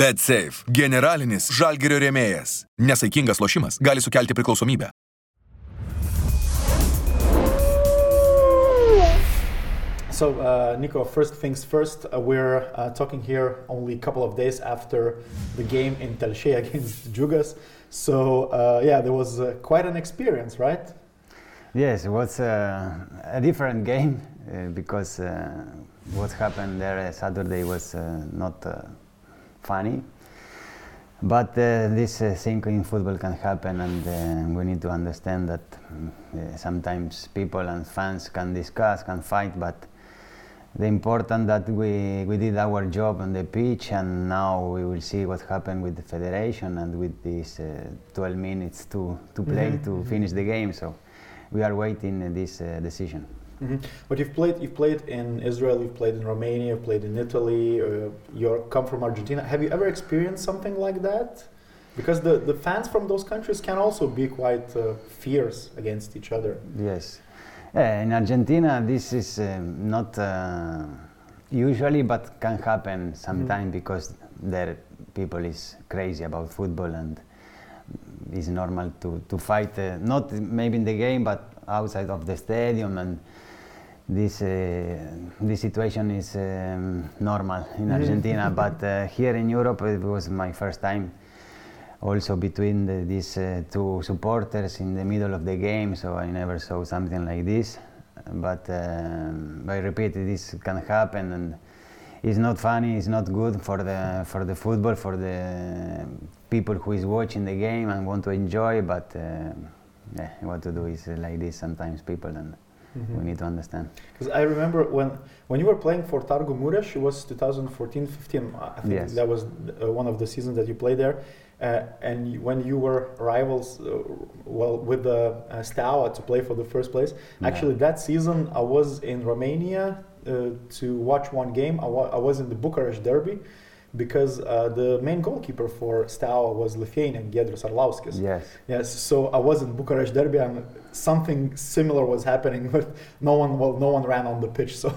BetSafe - generalinis žalgerio rėmėjas. Nesaikingas lošimas gali sukelti priklausomybę. So, uh, Nico, first things first, uh, we're uh, talking here only a couple of days after the game in Telche against Jugas. So, uh, yeah, there was uh, quite an experience, right? Yes, it was uh, a different game because what happened there Saturday was not funny. But this thing in football can happen, and we need to understand that sometimes people and fans can discuss, can fight, but the important that we, we did our job on the pitch and now we will see what happened with the federation and with these uh, 12 minutes to, to play mm-hmm. to finish the game so we are waiting this uh, decision mm-hmm. but you've played you've played in Israel you've played in Romania you've played in Italy uh, you come from Argentina have you ever experienced something like that because the, the fans from those countries can also be quite uh, fierce against each other yes uh, in Argentina, this is um, not uh, usually, but can happen sometimes mm. because their people is crazy about football and it's normal to, to fight, uh, not maybe in the game, but outside of the stadium. And this, uh, this situation is um, normal in mm-hmm. Argentina, but uh, here in Europe, it was my first time also between the, these uh, two supporters in the middle of the game, so I never saw something like this. But um, I repeat, this can happen, and it's not funny. It's not good for the for the football, for the people who is watching the game and want to enjoy. But uh, yeah, what to do is like this sometimes, people and. Mm-hmm. We need to understand. Because I remember when when you were playing for Targu Mureș, it was 2014-15. I think yes. that was uh, one of the seasons that you played there. Uh, and when you were rivals, uh, well, with the uh, Steaua to play for the first place. Yeah. Actually, that season I was in Romania uh, to watch one game. I, wa- I, was in the Bucharest derby because uh, the main goalkeeper for Steaua was Lithuanian, Giedrius Arlauskis. Yes. Yes. So I was in Bucharest derby, and something similar was happening, but no one, well, no one ran on the pitch. So.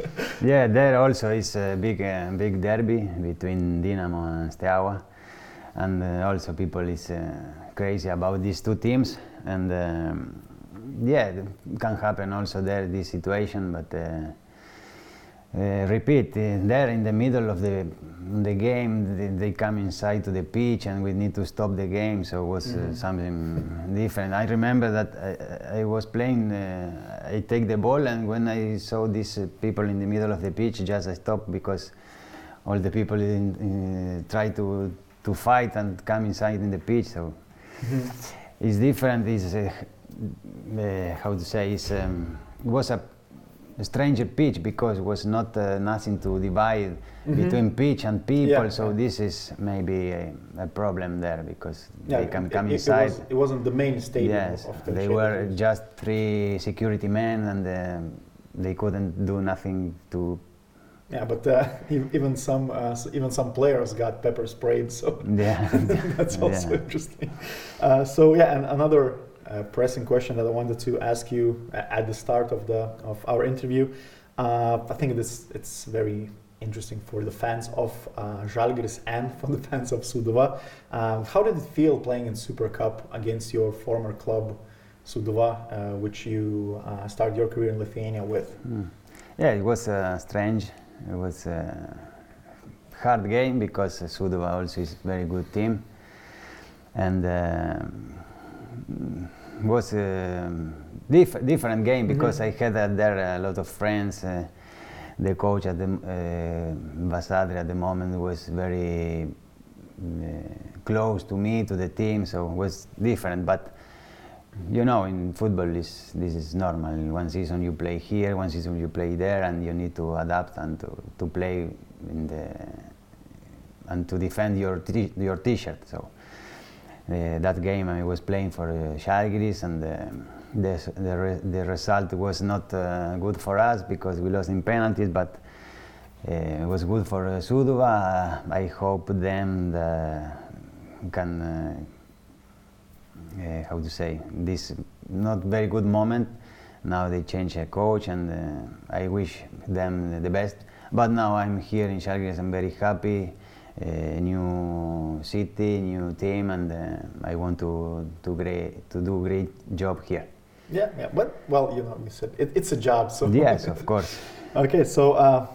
yeah, there also is a big, big derby between Dinamo and Steaua and uh, also people is uh, crazy about these two teams and um, yeah it can happen also there this situation but uh, uh, repeat uh, there in the middle of the the game they, they, come inside to the pitch and we need to stop the game so it was mm-hmm. something different i remember that i, I was playing i take the ball and when i saw these people in the middle of the pitch just i stopped because all the people in, in, try to to fight and come inside in the pitch. So mm-hmm. it's different. It's uh, uh, how to say it's, um, it was a, stranger pitch because it was not uh, nothing to divide mm-hmm. between pitch and people. Yeah. So this is maybe a, a problem there because yeah, they can come it, inside. It, was, not the main stadium. Yes, of the they were just three security men and uh, they couldn't do nothing to yeah, but uh, even some uh, even some players got pepper sprayed, so yeah, that's also interesting. Uh, so yeah, and another uh, pressing question that I wanted to ask you at the start of the of our interview. Uh, I think this it's very interesting for the fans of uh, Žalgiris and for the fans of Sūduva. Uh, how did it feel playing in Super Cup against your former club, Sūduva, which you started your career in Lithuania with? Mm. Yeah, it was strange it was a hard game because Sūduva also is a very good team, and uh, was a diff- different game mm-hmm. because I had uh, there a lot of friends. Uh, the coach at the uh, Basadre at the moment was very uh, close to me, to the team, so it was different. But you know, in football, is, this is normal. One season you play here, one season you play there, and you need to adapt and to, to play in the and to defend your t- your T-shirt. So uh, that game I was playing for uh, and uh, the the, re- the, result was not uh, good for us because we lost in penalties, but. Uh, it was good for uh, Sūduva. I hope them the, can uh, how to say this not very good moment. Now they change a coach, and uh, I wish them the best. But now I'm here in Žalgiris. I'm very happy. Uh, new city, new team, and uh, I want to to great to do great job here. Yeah, yeah, but well, you know, you said it, it's a job, so yes, of course. okay, so uh,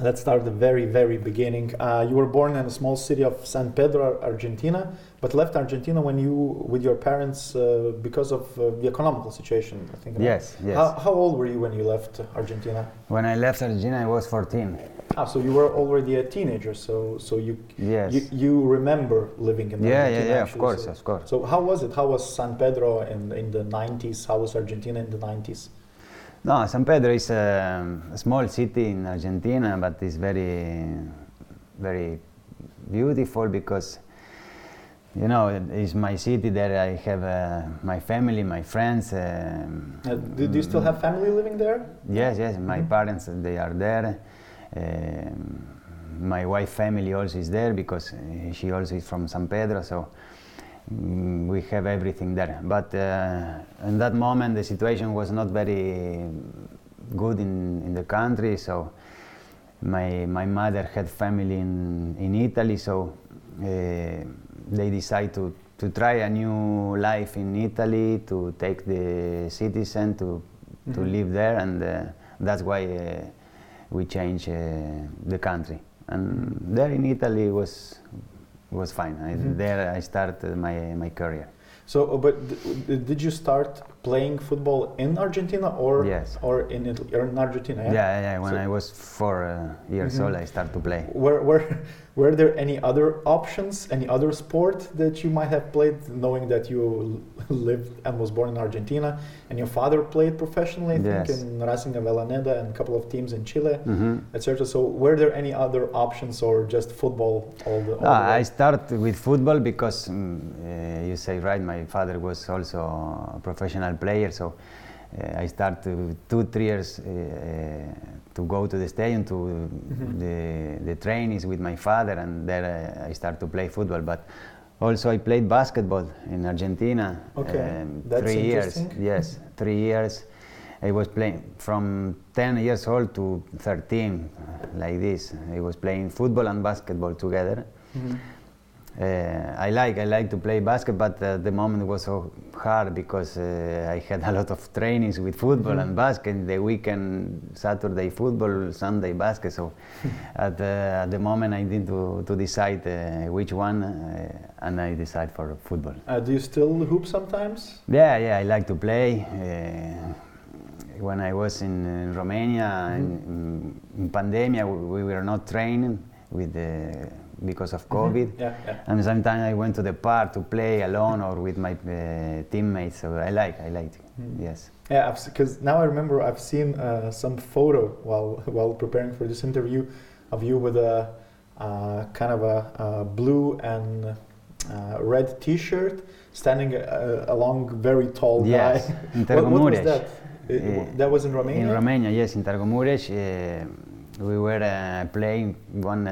let's start the very, very beginning. Uh, you were born in a small city of San Pedro, Argentina, but left Argentina when you, with your parents, uh, because of uh, the economical situation. I think. Yes, yes. How, how, old were you when you left Argentina? When I left Argentina, I was 14. Ah, so you were already a teenager. So, so you, yes. you, you remember living in yeah, Argentina. Yeah, yeah, actually, of course, so, of course. So how was it? How was San Pedro in in the 90s? How was Argentina in the 90s? No, San Pedro is a, a, small city in Argentina, but it's very, very beautiful because, you know, it's my city. that I have uh, my family, my friends. Uh, uh, do, do, you still have family living there? Yes, yes. My mm -hmm. parents they are there. Um, my wife family also is there because she also is from San Pedro. So Mm, we have everything there. But uh, in that moment, the situation was not very good in, in the country. So my my mother had family in in Italy, so uh, they decided to to try a new life in Italy, to take the citizen to mm-hmm. to live there, and uh, that's why uh, we changed uh, the country. And there in Italy was was fine. I, mm-hmm. There I started my, my career. So, uh, but did you start playing football in Argentina or yes. or in Italy or in Argentina? Yeah, yeah. yeah. When so I was four uh, years mm-hmm. old, I started to play. Were, were were there any other options, any other sport that you might have played, knowing that you lived and was born in Argentina, and your father played professionally, I yes. think, in Racing Avellaneda and a couple of teams in Chile, mm-hmm. etc. So, were there any other options, or just football all the? All ah, the I started with football because um, uh, you say right. My father was also a professional player, so I started two, three years uh, to go to the stadium to mm-hmm. the the trainings with my father, and there I started to play football. But also I played basketball in Argentina. Okay, um, that's three years. Yes, three years. I was playing from 10 years old to 13, like this. I was playing football and basketball together. Mm-hmm. Uh, I like I like to play basketball, but uh, the moment was so hard because uh, I had a lot of trainings with football mm-hmm. and basket. The weekend, Saturday football, Sunday basket. So at, at, the moment, I need to, to decide uh, which one, uh, and I decide for football. Uh, do you still hoop sometimes? Yeah, yeah, I like to play. when I was in, in Romania, mm-hmm. in, in pandemia, we, we were not training with the because of mm-hmm. COVID. Mm-hmm. Yeah, yeah. And sometimes I went to the park to play alone or with my uh, teammates. So I like, I like, mm-hmm. yes. Yeah, because now I remember I've seen uh, some photo while while preparing for this interview of you with a uh, kind of a, a blue and uh, red T-shirt standing uh, along very tall yes, guy. in what, what was that? It, that was in Romania. In Romania, yes, in Târgu Mureș, uh, we were playing one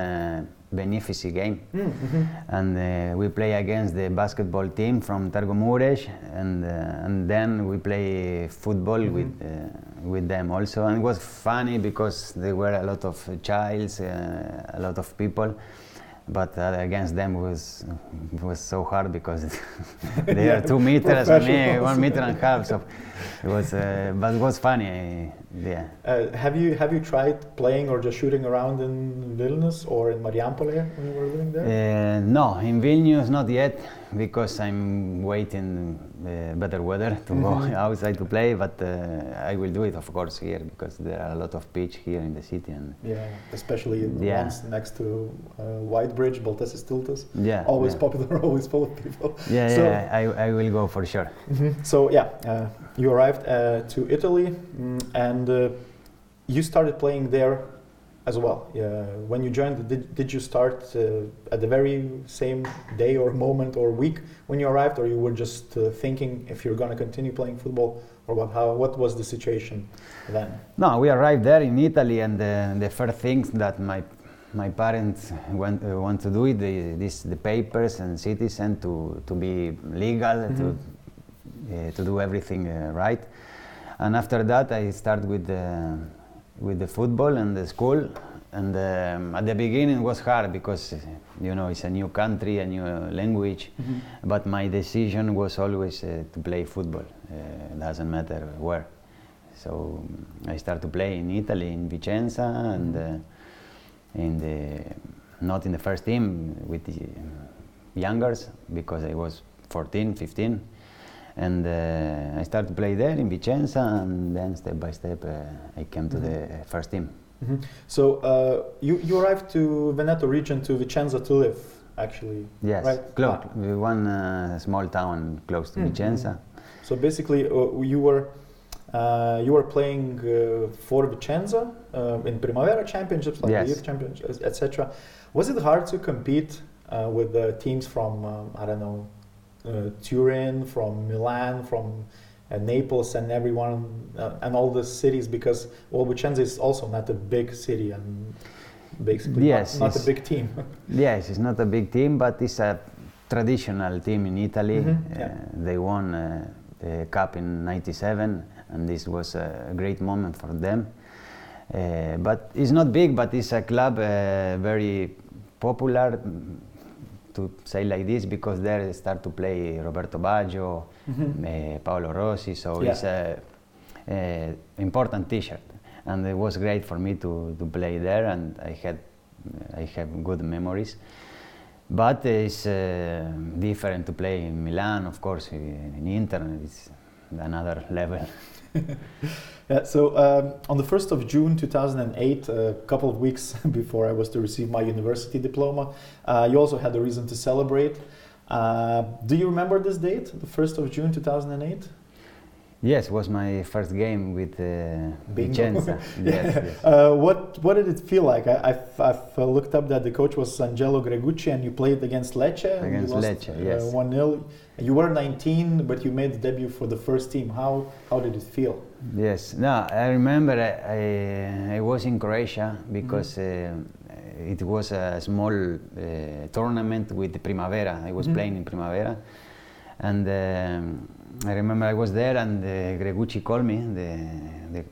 benefice game. Mm -hmm. And uh, we play against the basketball team from Târgu Mureș, and uh, and then we play football mm -hmm. with uh, with them also. And it was funny because there were a lot of childs, uh, a lot of people but uh, against them was was so hard because they yeah, are two meters and me one meter and a half. So it was, uh, but it was funny. Yeah. Uh, have you have you tried playing or just shooting around in Vilnius or in Marijampolė when you were living there? Uh, no, in Vilnius not yet because I'm waiting uh, better weather to go mm-hmm. outside to play. But uh, I will do it, of course, here because there are a lot of pitch here in the city and yeah, especially the yeah. ones next to uh, White Bridge, Baltasis Tiltas. Yeah, always yeah. popular, always full of people. Yeah, so, yeah, I, I will go for sure. Mm -hmm. So yeah, uh, you arrived uh, to Italy mm, and uh, you started playing there as well. when you joined, did, did you start uh, at the very same day or moment or week when you arrived, or you were just uh, thinking if you're going to continue playing football, or what? How what was the situation then? No, we arrived there in Italy, and uh, the first things that my my parents want, uh, want to do it the, this the papers and citizen to to be legal mm -hmm. to uh, to do everything uh, right, and after that I start with the with the football and the school and um, at the beginning it was hard because you know it's a new country, a new language. Mm-hmm. But my decision was always uh, to play football. Uh, doesn't matter where. So I started to play in Italy, in Vicenza, and uh, in the not in the first team with the youngers because I was 14, 15 and uh, I started to play there in Vicenza, and then step by step uh, I came to mm-hmm. the first team. Mm-hmm. So uh, you you arrived to Veneto region to Vicenza to live, actually. Yes, right? close. Ah. One uh, small town close to mm-hmm. Vicenza. So basically, uh, you were. Uh, you were playing for Vicenza in Primavera championships, like yes. the youth championships, etc. Was it hard to compete with the teams from um, I don't know uh, Turin, from Milan, from uh, Naples, and everyone uh, and all the cities because well, Vicenza is also not a big city and basically yes, not, not a big team. yes, it's not a big team, but it's a traditional team in Italy. Mm-hmm, yeah. uh, they won uh, the cup in '97, and this was a great moment for them. Uh, but it's not big, but it's a club very popular to say like this because there they start to play Roberto Baggio, mm-hmm. uh, Paolo Rossi, so yeah. it's a, a, important T-shirt, and it was great for me to, to play there, and I had I have good memories. But it's uh, different to play in Milan, of course. In Inter, it's another level. yeah, so um, on the 1st of June 2008, a couple of weeks before I was to receive my university diploma, uh, you also had a reason to celebrate. Uh, do you remember this date, the 1st of June 2008? Yes, it was my first game with uh, Vicenza. yes, yes. Uh, what what did it feel like? I, have I've uh, looked up that the coach was Angelo Gregucci, and you played against Lecce. Against Lecce, uh, yes. One 0 You were 19, but you made the debut for the first team. How how did it feel? Yes, no, I remember I I, I was in Croatia because. Mm-hmm. Uh, it was a small uh, tournament with Primavera. I was mm-hmm. playing in Primavera, and um, I remember I was there and uh, Gregucci called me, the, the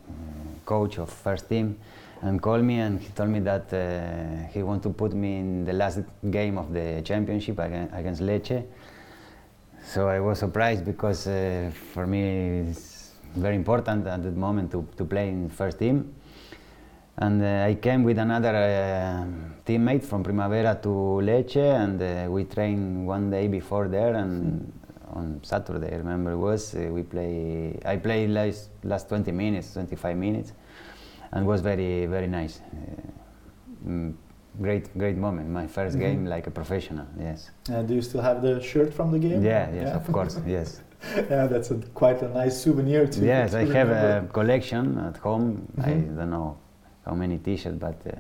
coach of first team, and called me and he told me that uh, he wanted to put me in the last game of the championship against, Lecce. So I was surprised because uh, for me it's very important at that moment to, to play in first team. And uh, I came with another uh, teammate from Primavera to Lecce and uh, we trained one day before there and on Saturday, I remember it was uh, we play. I played last last 20 minutes, 25 minutes, and it was very very nice. Uh, mm, great great moment. My 1st mm-hmm. game like a professional. Yes. And do you still have the shirt from the game? Yeah. Yes. Yeah. Of course. Yes. yeah, that's a, quite a nice souvenir too. Yes, to I have a collection at home. Mm-hmm. I don't know how many T-shirts, but. Uh,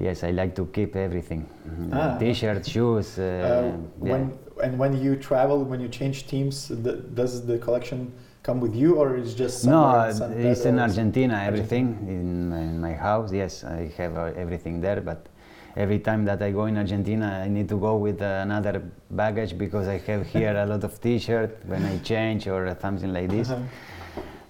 yes, I like to keep everything. Mm-hmm. Ah. T-shirts, shoes. Uh, uh, when and when you travel, when you change teams, the, does the collection come with you, or is just no? it's in Argentina. Everything in, in, my house. Yes, I have uh, everything there, but. Every time that I go in Argentina, I need to go with uh, another baggage because I have here a lot of T-shirt when I change or something like this. Uh-huh.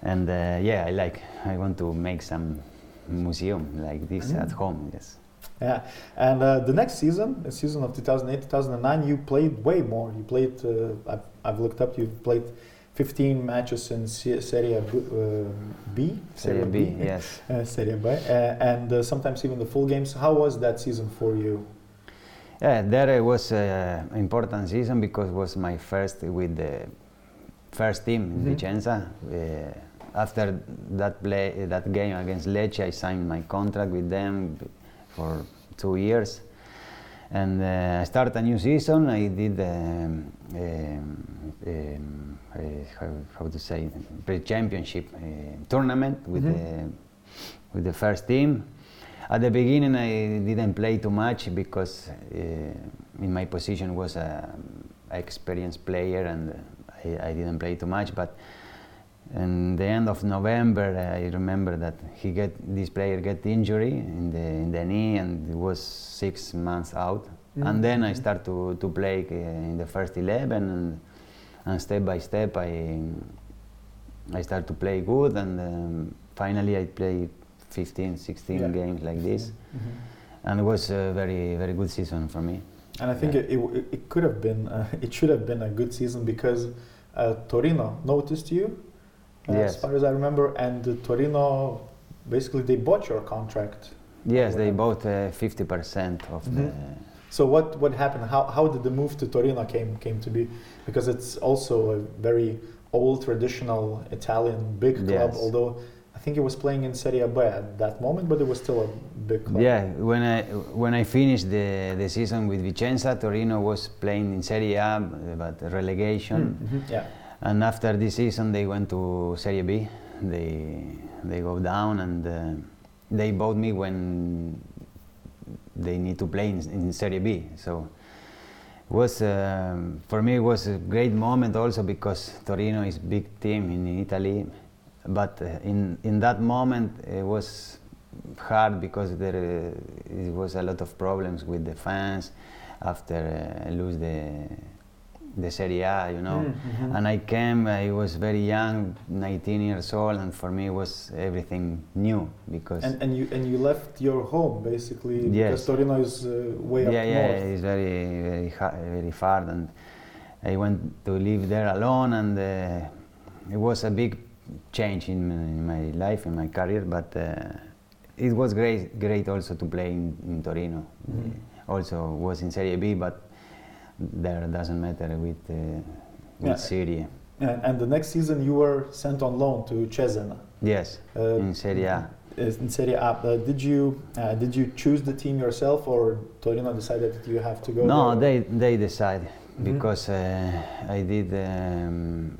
And uh, yeah, I like. I want to make some museum like this mm. at home. Yes. Yeah, and uh, the next season, the season of 2008 2009, you played way more. You played, uh, I've, I've, looked up, you've played 15 matches in Serie uh, B. Serie B, B yes. Uh, Serie B, uh, and uh, sometimes even the full games. How was that season for you? Yeah, there it was an important season because it was my first with the first team in mm-hmm. Vicenza. after that play, that game against Lecce, I signed my contract with them for two years. And uh, I started a new season. I did um, um, um, uh, how, how, to say pre-championship uh, tournament with mm-hmm. the with the first team. At the beginning, I didn't play too much because uh, in my position was a, a experienced player, and I, I, didn't play too much. But and the end of November, I remember that he get this player get injury in the in the knee, and it was six months out. Mm-hmm. And then I start to to play uh, in the first eleven, and, and step by step I I start to play good, and um, finally I played 15, 16 yeah. games like this, mm-hmm. and it was a very very good season for me. And I think yeah. it, it, it, could have been uh, it should have been a good season because uh, Torino noticed you, yes. as far as I remember, and Torino basically they bought your contract. Yes, they bought uh, fifty percent of mm-hmm. the. So what what happened? How how did the move to Torino came came to be? Because it's also a very old traditional Italian big club, yes. although I think it was playing in Serie B at that moment, but it was still a big club. Yeah, when I when I finished the, the season with Vicenza, Torino was playing in Serie A, but relegation. Mm-hmm. Yeah. And after this season, they went to Serie B. They they go down, and uh, they bought me when they need to play in, in Serie B. So was um, for me it was a great moment also because Torino is big team in Italy, but uh, in in that moment it was hard because there uh, it was a lot of problems with the fans after uh, lose the the Serie A, you know. Mm, mm-hmm. And I came, I was very young, 19 years old, and for me it was everything new because. And, and you and you left your home basically yes. because Torino is uh, way yeah, up yeah, north. Yeah, it's very very hard, very far, and I went to live there alone, and uh, it was a big change in, in, my life, in my career, but. Uh, it was great, great also to play in, in Torino. Mm-hmm. Also was in Serie B, but there doesn't matter with uh, with yeah. Serie. And, and the next season you were sent on loan to Cesena. Yes, uh, in Serie A. In Serie A, uh, did you uh, did you choose the team yourself, or Torino decided that you have to go? No, there? they they decide mm-hmm. because uh, I did um,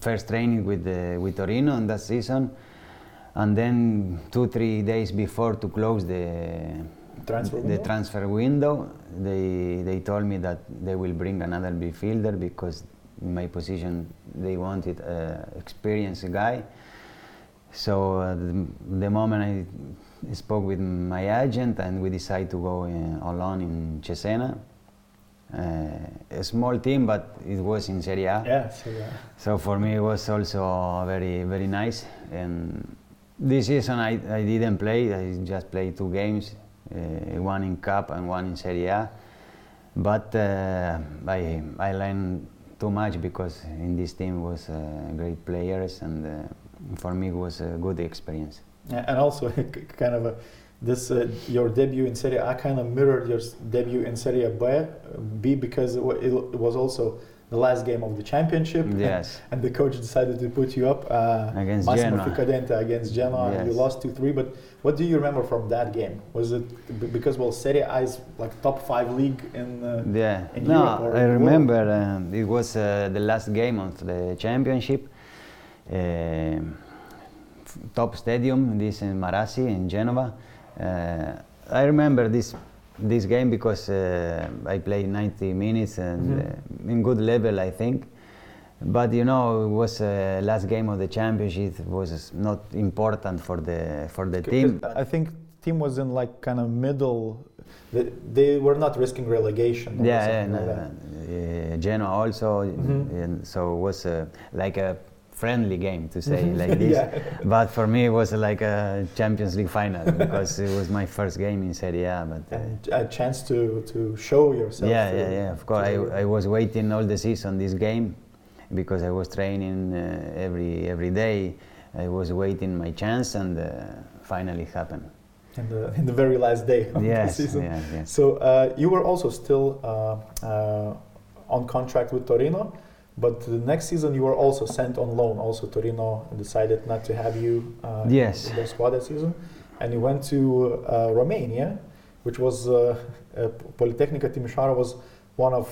first training with the, with Torino in that season, and then two three days before to close the transfer the transfer window, they they told me that they will bring another midfielder because in my position they wanted an experienced guy. So uh, the, the, moment I spoke with my agent and we decided to go in, uh, alone in Cesena. Uh, a small team, but it was in Serie A. Yeah, Serie A. So for me, it was also very, very nice. And this season, I, I didn't play. I just played two games one in Cup and one in Serie A. But uh, I, I learned too much because in this team was uh, great players and for me it was a good experience. And also kind of a, this uh, your debut in Serie A kind of mirrored your debut in Serie B, B because it, it was also the last game of the championship. Yes. and the coach decided to put you up uh, against Massimo Genoa. Against Genoa, yes. and you lost two three. But what do you remember from that game? Was it because well, Serie A is like top five league in uh, yeah? In no, Europe I remember um, it was uh, the last game of the championship. Uh, top stadium, this in Marassi in Genova. Uh, I remember this this game because uh, I played 90 minutes and mm-hmm. uh, in good level, I think. But you know, it was uh, last game of the championship. It was not important for the for the team. I think team was in like kind of middle. They, they were not risking relegation. Yeah, yeah, no, like Genoa also, mm-hmm. and so it was uh, like a friendly game to say like this. yeah. But for me, it was like a Champions League final because it was my first game in Serie A. But uh, a chance to to show yourself. Yeah, yeah, yeah. Of course, I, I was waiting all the season this game because I was training uh, every every day. I was waiting my chance, and uh, finally happened. In the, in the very last day of yes, the season. Yes, yes. So uh, you were also still uh, uh, on contract with Torino. But the next season, you were also sent on loan. Also, Torino decided not to have you uh, yes. in their squad that season, and you went to uh, Romania, which was uh, Politehnica Timișoara was one of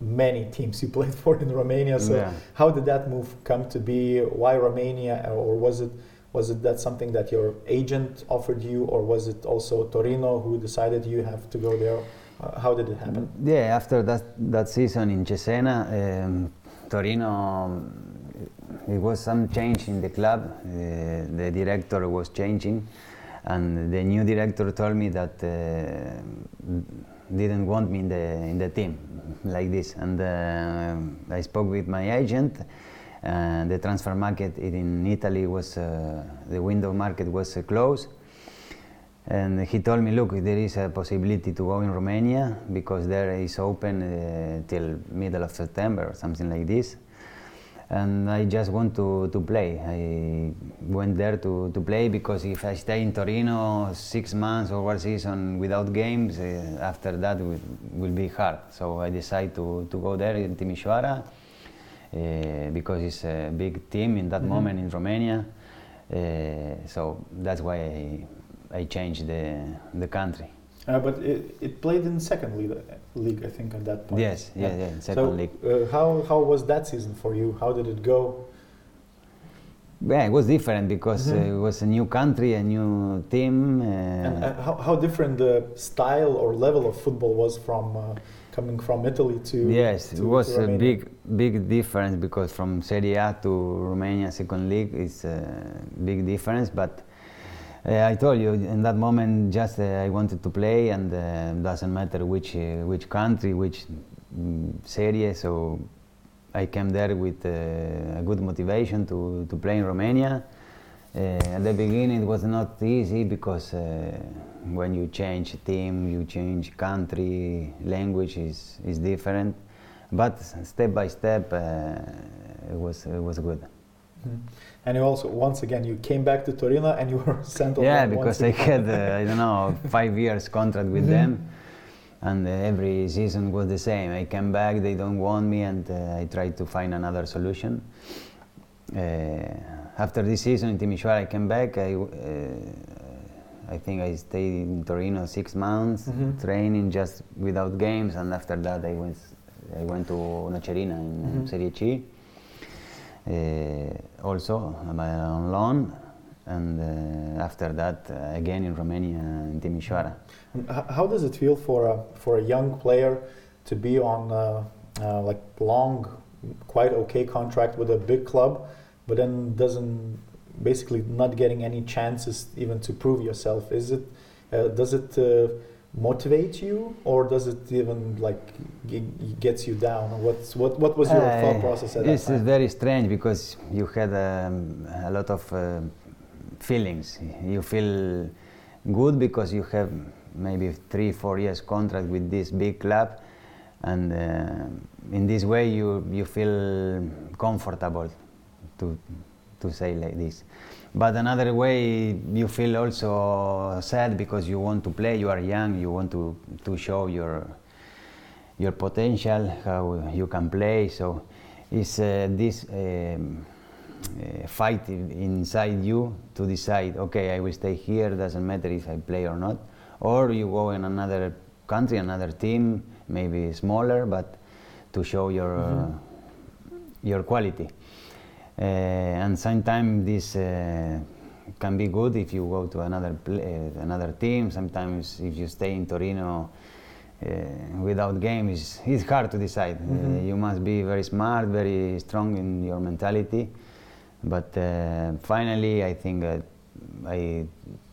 many teams you played for in Romania. So, yeah. how did that move come to be? Why Romania, or was it was it that something that your agent offered you, or was it also Torino who decided you have to go there? Uh, how did it happen? Yeah, after that that season in Cesena. Um, Torino, it was some change in the club. Uh, the director was changing, and the new director told me that uh, didn't want me in the in the team like this. And uh, I spoke with my agent. and the transfer market in Italy was uh, the window market was uh, closed, and he told me, look, there is a possibility to go in Romania because there is open uh, till middle of September or something like this. And I just want to, to play. I went there to, to play because if I stay in Torino six months or one season without games, uh, after that will, will be hard. So I decided to, to go there in Timișoara uh, because it's a big team in that mm -hmm. moment in Romania. Uh, so that's why I, I changed the, the country. Uh, but it, it played in second league, league, I think, at that point. Yes, yeah, yeah, yeah second so, league. Uh, how, how was that season for you? How did it go? Yeah, it was different because mm-hmm. uh, it was a new country, a new team. Uh, and uh, how, how different the style or level of football was from uh, coming from Italy to yes, to, it was a big big difference because from Serie A to Romania second league is a big difference, but I told you in that moment just uh, I wanted to play and uh, doesn't matter which which country, which um, series. So I came there with a good motivation to, to play in Romania. Uh, at the beginning it was not easy because uh, when you change team, you change country, language is, is different. But step by step, uh, it was it was good. Mm. And you also, once again, you came back to Torino and you were sent. Yeah, because I had, uh, I don't know, five years contract with them. And uh, every season was the same. I came back, they don't want me, and uh, I tried to find another solution. Uh, after this season in Timișoara, I came back. I, uh, I think I stayed in Torino six months, mm -hmm. training just without games, and after that I went, I went to Nocerina in mm -hmm. Serie C uh, also on loan and uh, after that uh, again in Romania in Timișoara. How does it feel for a for a young player to be on like long, quite okay contract with a big club, but then doesn't basically not getting any chances even to prove yourself? Is it does it motivate you or does it even like gets you down? What's what what was your uh, thought process at this that time? is very strange because you had um, a lot of uh, feelings. You feel good because you have maybe three four years contract with this big club and uh, in this way you you feel comfortable to to say like this but another way, you feel also sad because you want to play. You are young. You want to to show your your potential, how you can play. So it's uh, this um, uh, fight inside you to decide. Okay, I will stay here. Doesn't matter if I play or not. Or you go in another country, another team, maybe smaller, but to show your mm -hmm. uh, your quality. Uh, and sometimes this uh, can be good if you go to another uh, another team. Sometimes if you stay in Torino uh, without games, it's hard to decide. Mm -hmm. uh, you must be very smart, very strong in your mentality. But uh, finally, I think I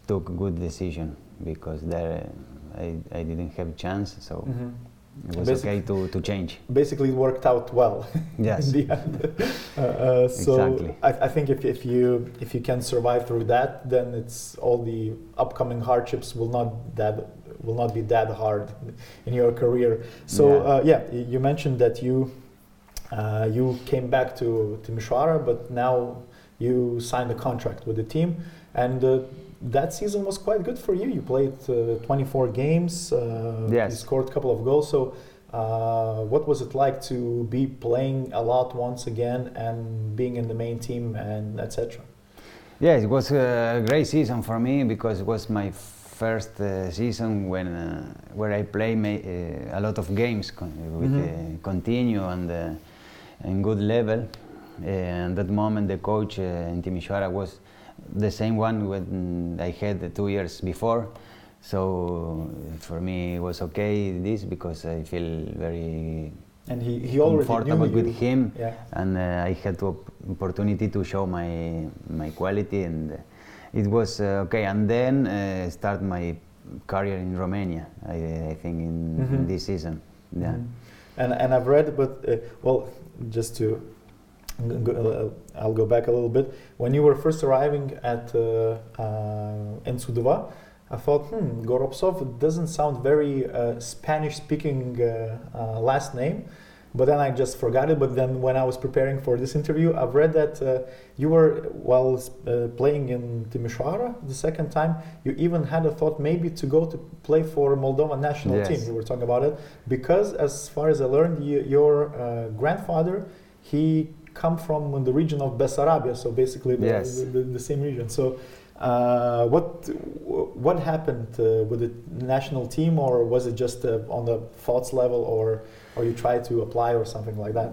took a good decision because there I, I didn't have a chance. So. Mm -hmm it was basically, okay to, to change. Basically, it worked out well. Yes. in the end. uh, uh, so exactly. I, I, think if, if you if you can survive through that, then it's all the upcoming hardships will not that will not be that hard in your career. So yeah, uh, yeah you mentioned that you uh, you came back to to Timișoara, but now you signed a contract with the team and uh, that season was quite good for you. You played uh, 24 games. Uh, yes. You scored a couple of goals. So, uh, what was it like to be playing a lot once again and being in the main team and etc.? Yeah, it was a great season for me because it was my first uh, season when uh, where I play uh, a lot of games con with mm-hmm. continue and in good level. and that moment, the coach in Timișoara was the same one when I had two years before. So for me, it was okay this because I feel very and he, he comfortable with you. him, yeah. and uh, I had the opportunity to show my my quality, and it was uh, okay. And then uh, start my career in Romania. I, I think in, mm -hmm. in, this season, yeah. Mm -hmm. And and I've read, but uh, well, just to uh, I'll go back a little bit. When you were first arriving at uh, uh, in Sūduva, I thought, hmm, Gorobsov doesn't sound very uh, Spanish-speaking uh, uh, last name, but then I just forgot it. But then when I was preparing for this interview, I've read that uh, you were while uh, playing in Timișoara the second time, you even had a thought maybe to go to play for Moldova national Yes. team. We were talking about it because, as far as I learned, you, your uh, grandfather he come from the region of Bessarabia, so basically the, Yes. the, the, the same region. So. Uh, what what happened uh, with the national team, or was it just uh, on the thoughts level, or or you tried to apply or something like that?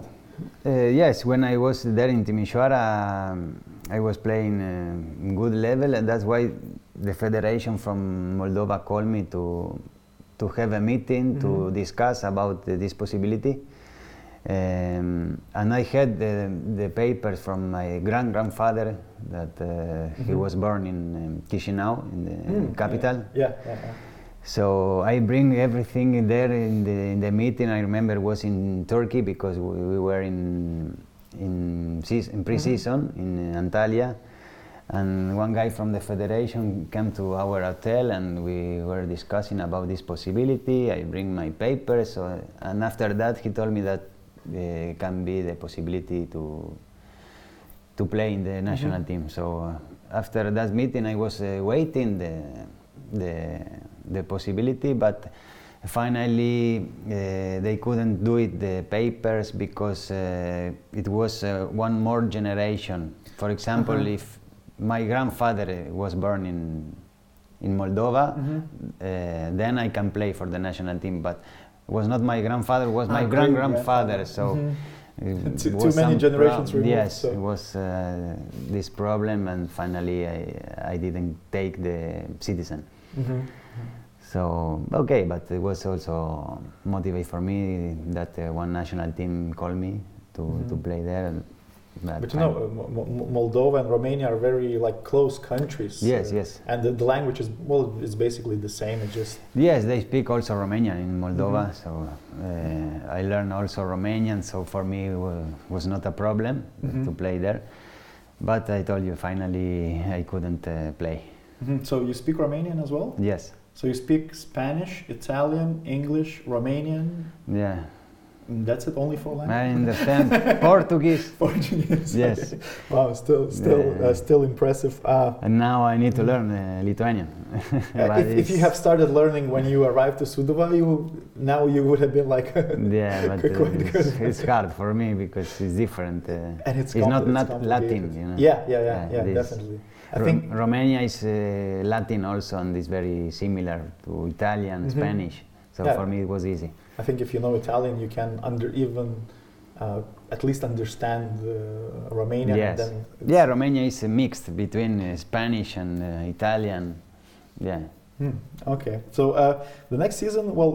Uh, yes, when I was there in Timișoara, um, I was playing uh, good level, and that's why the federation from Moldova called me to to have a meeting to Mhm. discuss about this possibility. Um, and I had the, the papers from my grand grandfather that uh, he Mhm. was born in um, Chisinau, in the Mm, capital. Yeah, yeah, yeah. So I bring everything there in the, in the meeting. I remember it was in Turkey because we, we were in in, seas- in pre-season in Antalya, and one guy from the federation came to our hotel and we were discussing about this possibility. I bring my papers, so, and after that he told me that uh, can be the possibility to to play in the national team. So after that meeting, I was uh, waiting the, the the possibility, but finally uh, they couldn't do it the papers because uh, it was uh, one more generation. For example, Uh-huh. if my grandfather uh, was born in in Moldova, Mhm. uh, then I can play for the national team. But was not my grandfather, was my Ah, grand grandfather. So. Mhm. it Too- was too many generations prob- removed, Yes, so- it was uh, this problem, and finally I, I didn't take the citizen. Mhm. So okay, but it was also motivate for me that uh, one national team called me to, to Mhm. play there. But you know, Mo- Mo- Moldova and Romania are very like close countries. Yes, uh, yes. And the, the language is well, it's basically the same. It just Yes, they speak also Romanian in Moldova, Mhm. so uh, I learned also Romanian. So for me, it wa- was not a problem Mhm. to play there. But I told you, finally, I couldn't uh, play. Mhm. So you speak Romanian as well? Yes, So you speak Spanish, Italian, English, Romanian. yeah. That's it, only four languages. I understand Portuguese. Portuguese. Yes. okay. Wow, still, still, uh, still impressive. Uh, And now I need to learn uh, Lithuanian. uh, if, if you have started learning when you arrived to Suduva, you now you would have been like. yeah, but it's, it's hard for me because it's different. Uh, and it's, it's not not. Latin, you know. Yeah, yeah, yeah, Yeah, yeah, definitely. I Ro- think Romania is uh, Latin also, and it's very similar to Italian, Mhm. Spanish. So Yeah. for me, it was easy. I think if you know Italian, you can under even uh, at least understand uh, Romanian. yes. And then Yeah, Romania is a mixed between uh, Spanish and uh, Italian. Yeah. Hmm, okay. So uh, the next season, well,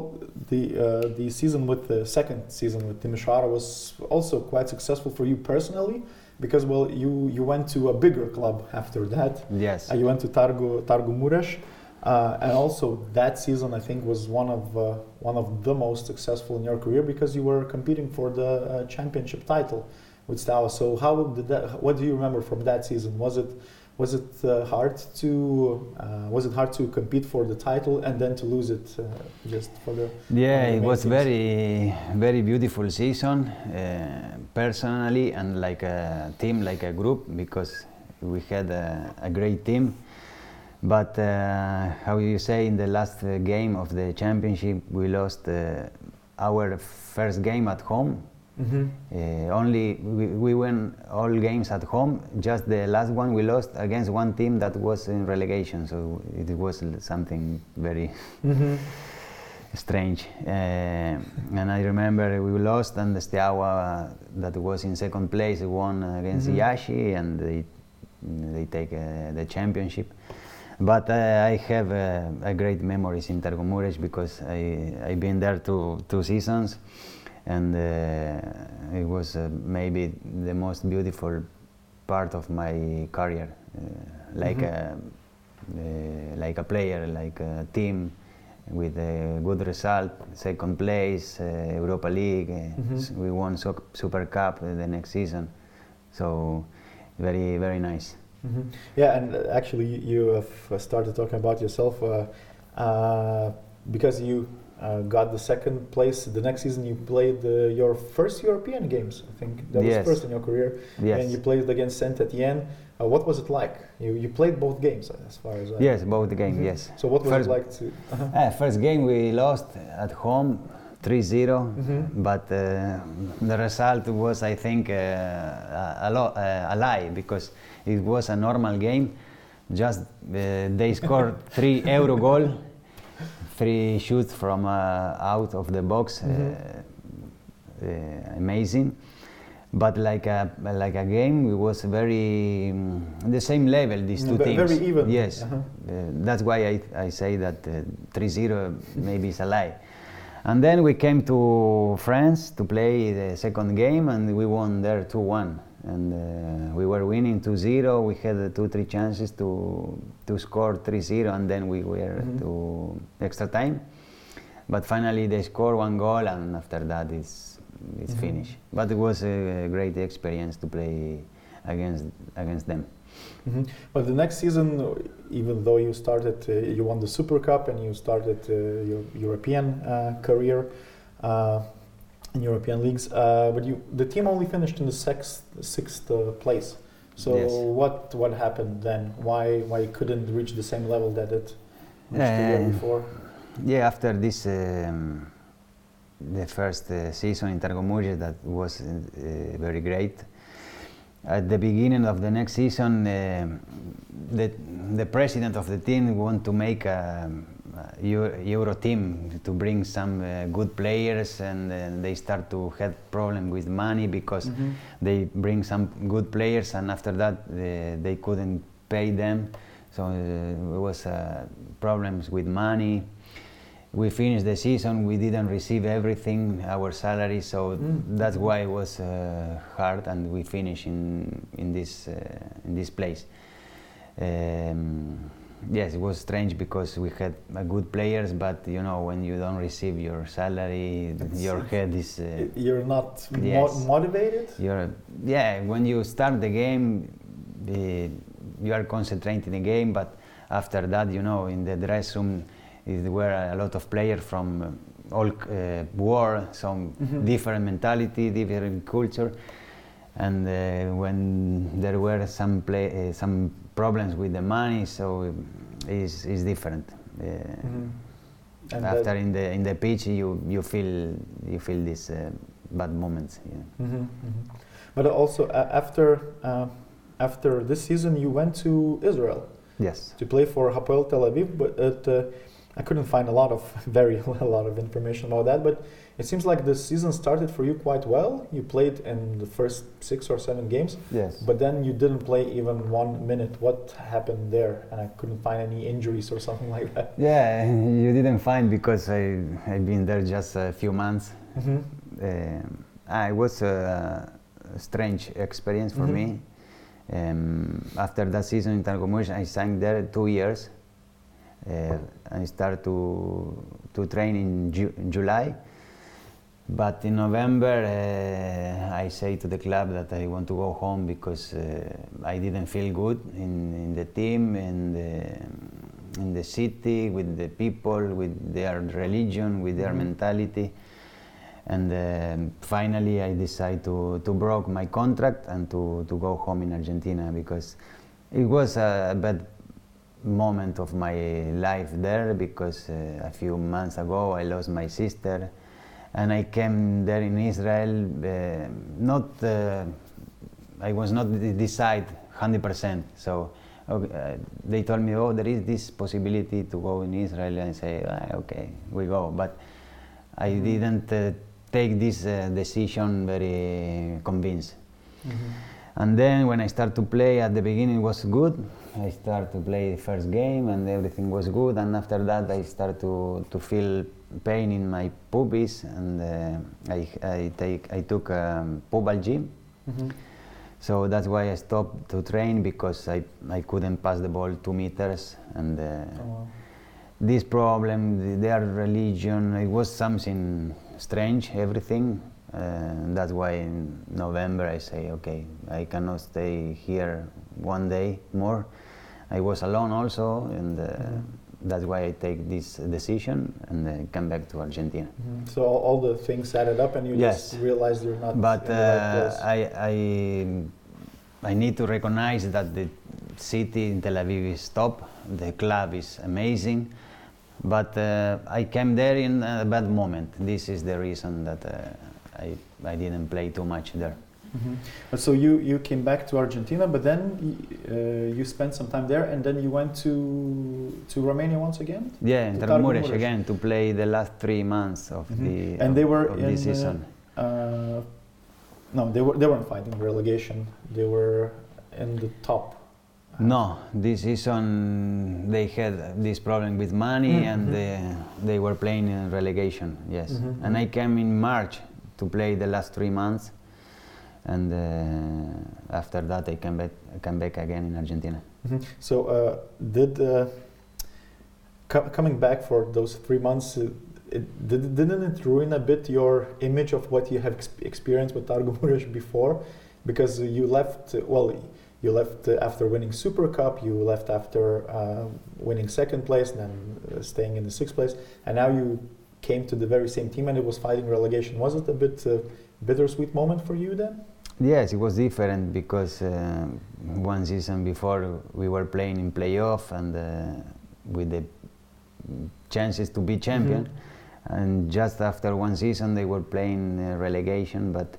the uh, the season with the second season with Timișoara was also quite successful for you personally, because well, you you went to a bigger club after that. Yes. Uh, you went to Targu Targu Mureș, uh, and also that season I think was one of uh, one of the most successful in your career because you were competing for the uh, championship title with Steaua. So how did that? What do you remember from that season? Was it was it uh, hard to uh, was it hard to compete for the title and then to lose it uh, just for the Yeah, it was teams. very, very beautiful season, uh, personally and like a team, like a group, because we had a, a great team. But uh, how you say, in the last uh, game of the championship, we lost uh, our first game at home. Uh, only we, we won all games at home. Just the last one we lost against one team that was in relegation. So it was something very Mhm. strange. Uh, and I remember we lost, and the Steaua that was in second place won against Mhm. Iași, and they they take uh, the championship. But uh, I have uh, a great memories in Targu Mureș because I I've been there two two seasons, and uh, it was uh, maybe the most beautiful part of my career, uh, like Mhm. a uh, like a player, like a team with a good result, second place, uh, Europa League. Mhm. We won so- Super Cup the next season, so very very nice. Mm-hmm. Yeah, and actually, you have started talking about yourself uh, uh, because you uh, got the second place. The next season, you played your first European games. I think that yes. was first in your career, yes. and you played against Saint Etienne. Uh, what was it like? You, you played both games, as far as I yes, both the games. Mm-hmm. Yes. So what was first, it like to? Uh-huh. first game we lost at home 3-0 mm-hmm. but uh, the result was i think uh, a, lo- uh, a lie because it was a normal game just uh, they scored three euro goal three shoots from uh, out of the box uh, mm-hmm. amazing but like a like a game it was very um, the same level these two teams very even yes uh-huh. that's why I, I say that 3-0 maybe is a lie and then we came to France to play the second game, and we won there 2 1. And uh, we were winning 2 0. We had uh, two, three chances to, to score 3 0, and then we were mm-hmm. to extra time. But finally, they scored one goal, and after that, it's, it's mm-hmm. finished. But it was a great experience to play against, against them. Mm-hmm. But the next season, even though you started, uh, you won the Super Cup and you started uh, your European uh, career uh, in European leagues, uh, but you the team only finished in the sixth sixth uh, place. So yes. what what happened then? Why why couldn't reach the same level that it reached the year before? Yeah, after this. Um, the first season in Mureș that was very great at the beginning of the next season, uh, the, the president of the team want to make a, a Euro, team to bring some uh, good players, and uh, they start to have problem with money because mm-hmm. they bring some good players, and after that uh, they couldn't pay them, so uh, it was uh, problems with money we finished the season, we didn't receive everything, our salary, so mm. that's why it was uh, hard, and we finished in in this uh, in this place. Um, yes, it was strange because we had good players, but you know when you don't receive your salary, it's your head is. Uh, you're not yes, mo- motivated. You're yeah. When you start the game, you are concentrating the game, but after that, you know, in the dress room there were a lot of players from uh, all uh, war, some mm-hmm. different mentality, different culture, and uh, when there were some play, uh, some problems with the money, so it's, it's different. Uh, mm-hmm. after in the in the pitch, you you feel you feel these uh, bad moments. Yeah. Mm-hmm. mm-hmm. But also after after this season, you went to Israel. Yes. To play for Hapoel Tel Aviv, but I couldn't find a lot of very a lot of information about that, but it seems like the season started for you quite well. You played in the first six or seven games. Yes. But then you didn't play even one minute. What happened there? And I couldn't find any injuries or something like that. Yeah, you didn't find because I I've been there just a few months. Mm-hmm. Uh, it was a, a strange experience for mm-hmm. me. Um, after that season in Târgu I sang there two years uh, I start to to train in Ju July. But in November, uh, I say to the club that I want to go home because uh, I didn't feel good in, in the team and in the city with the people, with their religion, with their mm -hmm. mentality. And uh, finally, I decide to to broke my contract and to to go home in Argentina because it was a bad moment of my life there because uh, a few months ago I lost my sister and I came there in Israel uh, not uh, I was not decide 100% so okay, uh, they told me oh there is this possibility to go in Israel. And I say ah, okay we go. But I mm-hmm. didn't uh, take this uh, decision very convinced. Mm-hmm. and then when I start to play at the beginning was good. I start to play the first game and everything was good. And after that I start to, to feel pain in my pubis and uh, I, I, take, I took um, pubalgia. Mm-hmm. So that's why I stopped to train because I, I couldn't pass the ball two meters and uh, oh, wow. this problem, their religion, it was something strange, everything. Uh, that's why in November I say, okay, I cannot stay here one day more. I was alone also, and uh, mm-hmm. That's why I take this decision and uh, come back to Argentina. Mm-hmm. So all, all, the things added up, and you yes. just realized you're not. But uh, I, I, I need to recognize that the city in Tel Aviv is top. The club is amazing, but uh, I came there in a bad moment. This is the reason that uh, I, I didn't play too much there. Mm-hmm. So you, you came back to Argentina, but then uh, you spent some time there, and then you went to to Romania once again. Yeah, in Târgu again to play the last three months of mm-hmm. the and of, they were in, season. Uh, no, they were they weren't fighting relegation. They were in the top. No, this season they had this problem with money mm-hmm. and they, they were playing in relegation. Yes, mm-hmm. and I came in March to play the last three months and uh, after that I came back, came back again in Argentina. Mm-hmm. So uh, did uh, co- coming back for those three months, uh, it, did, didn't it ruin a bit your image of what you have ex- experienced with Târgu Mureș before? Because you left, well, you left after winning Super Cup, you left after uh, winning second place, and then uh, staying in the sixth place, and now you came to the very same team and it was fighting relegation. Was it a bit bittersweet moment for you then? Yes, it was different because uh, one season before we were playing in playoff and uh, with the chances to be champion, mm-hmm. and just after one season they were playing uh, relegation. But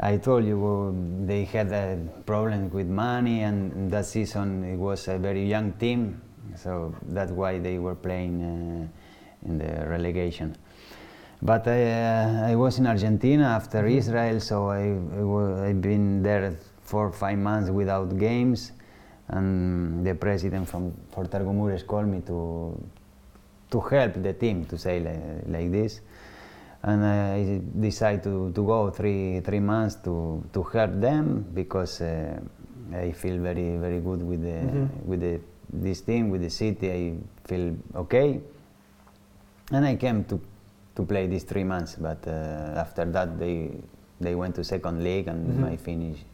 I told you well, they had a problem with money, and that season it was a very young team, so that's why they were playing uh, in the relegation. But I, uh, I was in Argentina after mm-hmm. Israel, so I, I have been there for five months without games. And the president from for Târgu Mureș called me to to help the team to say like, like this. And I decided to, to go three three months to, to help them because uh, I feel very very good with the mm-hmm. with the, this team with the city. I feel okay, and I came to to play these three months. But uh, after that, they they went to second league, and mm-hmm. I finished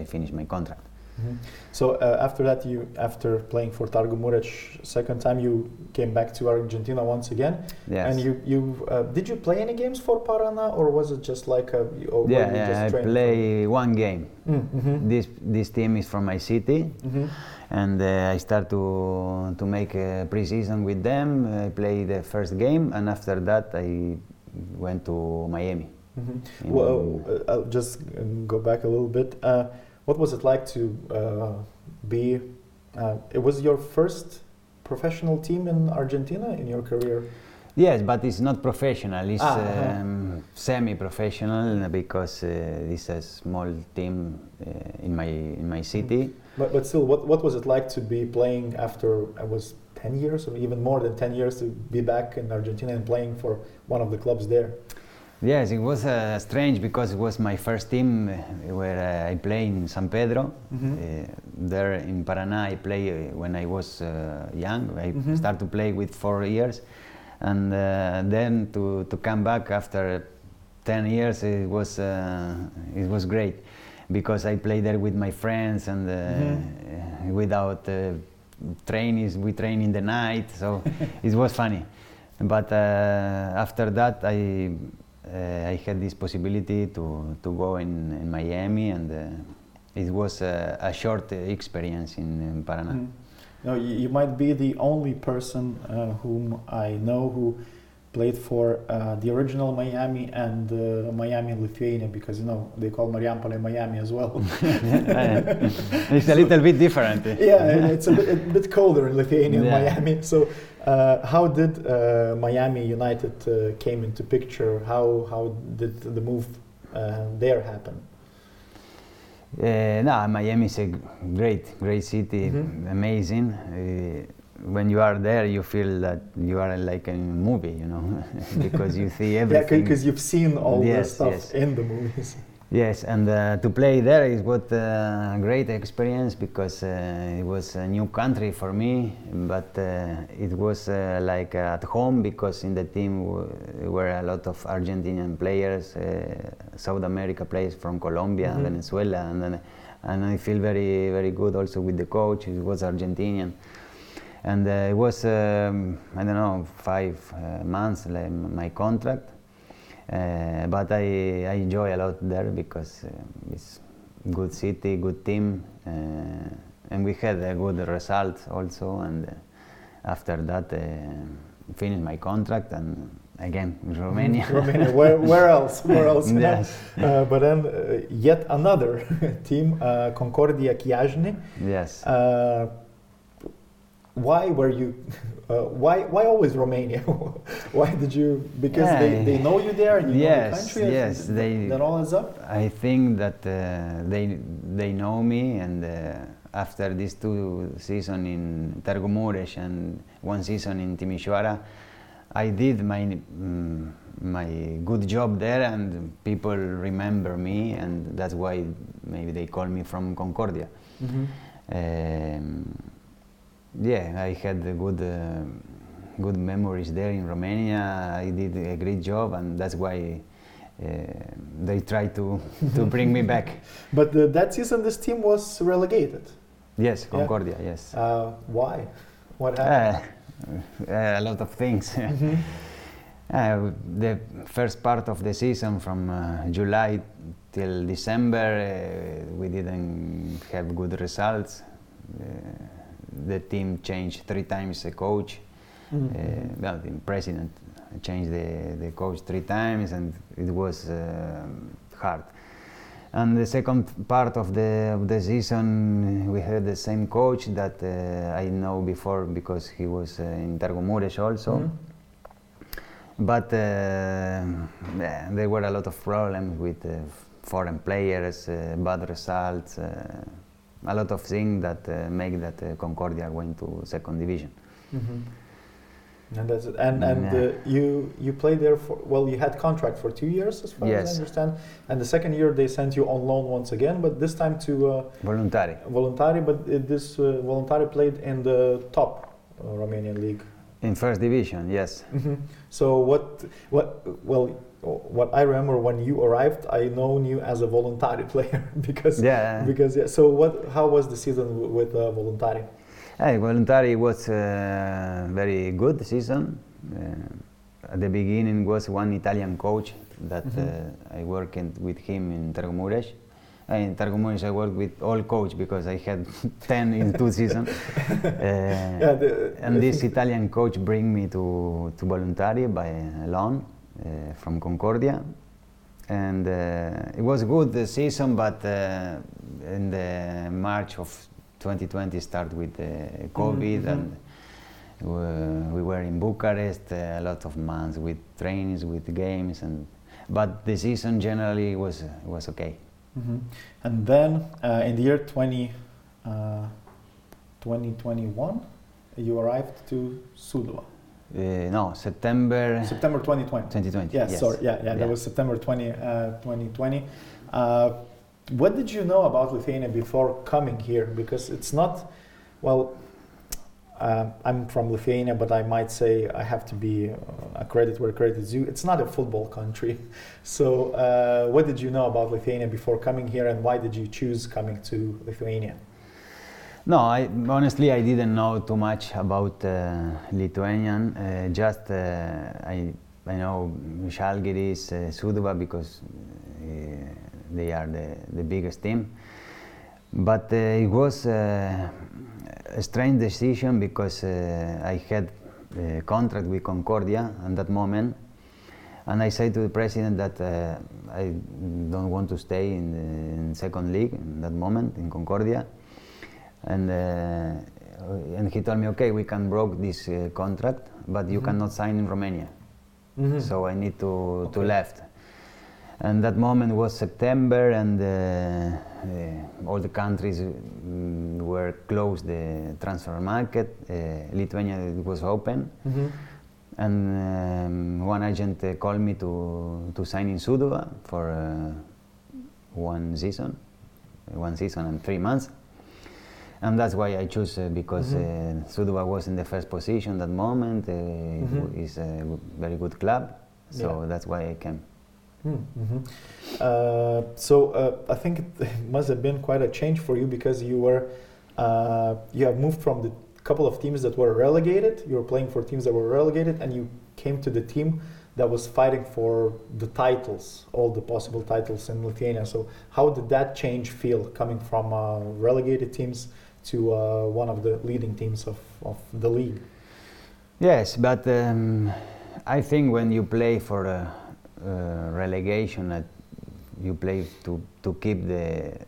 I finished my contract. Mm-hmm. So uh, after that, you after playing for Mureș second time, you came back to Argentina once again. Yes. And you you uh, did you play any games for Paraná or was it just like a? yeah, yeah I play one game. Mm-hmm. This this team is from my city. Mm-hmm and uh, I start to to make a preseason with them. I play the first game, and after that I went to Miami. Mm-hmm. Well, uh, I'll just go back a little bit. Uh, what was it like to uh, be? Uh, it was your first professional team in Argentina in your career. Yes, but it's not professional. It's ah, uh-huh. um, semi-professional because uh, it's a small team uh, in my in my city. But, but still, what, what was it like to be playing after I was 10 years or even more than 10 years to be back in Argentina and playing for one of the clubs there? Yes, it was uh, strange because it was my first team uh, where uh, I played in San Pedro. Mm-hmm. Uh, there in Paraná, I played uh, when I was uh, young. I mm-hmm. started to play with four years. And then to, to come back after 10 years, it was, it was great because I play there with my friends and uh, mm-hmm. without uh, trainees, we train in the night, so it was funny. But uh, after that, I uh, I had this possibility to to go in, in Miami, and uh, it was a, a short experience in, in Paraná. Mm. No, you, you, might be the only person uh, whom I know who played for uh, the original Miami and uh, Miami Lithuania because you know they call Marijampolė Miami as well. it's a little bit different. yeah, it's a bit, a bit, colder in Lithuania yeah. Miami. So, uh, how did uh, Miami United uh, came into picture? How how did the move uh, there happen? no, Miami is a great, great city, mm-hmm. amazing when you are there, you feel that you are like in a movie, you know, because you see everything. yeah, because you've seen all yes, the stuff yes. in the movies. Yes, and uh, to play there is what uh, a great experience because uh, it was a new country for me, but uh, it was uh, like at home because in the team were a lot of Argentinian players, South America players from Colombia, mm-hmm. Venezuela, and then and I feel very very good also with the coach. He was Argentinian, and uh, it was um, I don't know five uh, months like, my contract. Uh, but I, I enjoy a lot there because uh, it's good city, good team, uh, and we had a good result also. And after that, finished my contract and again Romania. Romania. Where, where else? Where else? yes. Uh, but then uh, yet another team, uh, Concordia Chiajna. Yes. Why were you? why why always Romania? why did you? Because yeah. they, they know you there and you yes, know the country. Yes. They. That all is up. I think that they they know me and after these two seasons in Târgu Mureș and one season in Timișoara, I did my mm, my good job there, and people remember me, and that's why maybe they call me from Concordia. Mm-hmm. Um, yeah, I had good uh, good memories there in Romania. I did a great job, and that's why. Uh, they tried to, to bring me back. But that season, this team was relegated. Yes, Concordia. Yeah. Yes. Uh, why? What happened? Uh, a lot of things. Mm-hmm. Uh, the first part of the season, from uh, July till December, uh, we didn't have good results. Uh, the team changed three times the coach. Mm-hmm. well, the president changed the, the coach three times, and it was hard. And the second part of the, of the season, we had the same coach that uh, I know before because he was uh, in Târgu Mureș also. Mm -hmm. But uh, yeah, there were a lot of problems with uh, foreign players, uh, bad results, uh, a lot of things that make that Concordia went to second division. Mm -hmm. And that's it. And and uh, you you played there for well, you had contract for two years, as far yes. as I understand. And the second year they sent you on loan once again, but this time to uh, Voluntari. Voluntari, but it, this uh, Voluntari played in the top uh, Romanian league. In first division, yes. Mm-hmm. So what what well what I remember when you arrived, I known you as a Voluntari player because yeah because yeah. So what how was the season with uh, Voluntari? Hey, Voluntari was a very good season. Uh, at the beginning was one Italian coach that mm -hmm. uh, I worked with him in Târgu Mureș. In Târgu Mureș I worked with all coach because I had 10 in two seasons. Uh, yeah, the, and this Italian coach bring me to, to Voluntari by loan uh, from Concordia. And uh, it was a good the season, but uh, in the March of 2020 started with uh, COVID mm-hmm. and uh, we were in Bucharest uh, a lot of months with trainings, with games, and but the season generally was was okay. Mm-hmm. And then uh, in the year 20, 2021, uh, you arrived to Sūduva. Uh, no, September. September 2020. 2020. Yes, yes. sorry. Yeah, yeah, yeah, that was September 20, 2020 what did you know about Lithuania before coming here? Because it's not, well, uh, I'm from Lithuania, but I might say I have to be uh, a credit where credit is due. It's not a football country. So, uh, what did you know about Lithuania before coming here, and why did you choose coming to Lithuania? No, I, honestly, I didn't know too much about uh, Lithuanian. Uh, just uh, I, I know Žalgiris, uh, Sūduva because they are the, the biggest team. But uh, it was uh, a strange decision because uh, I had a contract with Concordia at that moment. And I said to the president that uh, I don't want to stay in the in second league in that moment in Concordia. And, uh, and he told me, okay, we can broke this uh, contract, but you mm -hmm. cannot sign in Romania. Mm -hmm. So I need to, okay. to left and that moment was September, and uh, all the countries mm, were closed the transfer market. Lithuania was open, mm-hmm. and um, one agent uh, called me to to sign in Sūduva for uh, one season, one season and three months. And that's why I chose uh, because mm-hmm. Sūduva was in the first position that moment. Mm-hmm. It's a very good club, so yeah. that's why I came. Mm-hmm. Uh, so uh, I think it must have been quite a change for you because you were uh, you have moved from the couple of teams that were relegated. You were playing for teams that were relegated, and you came to the team that was fighting for the titles, all the possible titles in Lithuania. So how did that change feel coming from uh, relegated teams to uh, one of the leading teams of, of the league? Yes, but um, I think when you play for a, a relegation, uh, you play to, to keep the,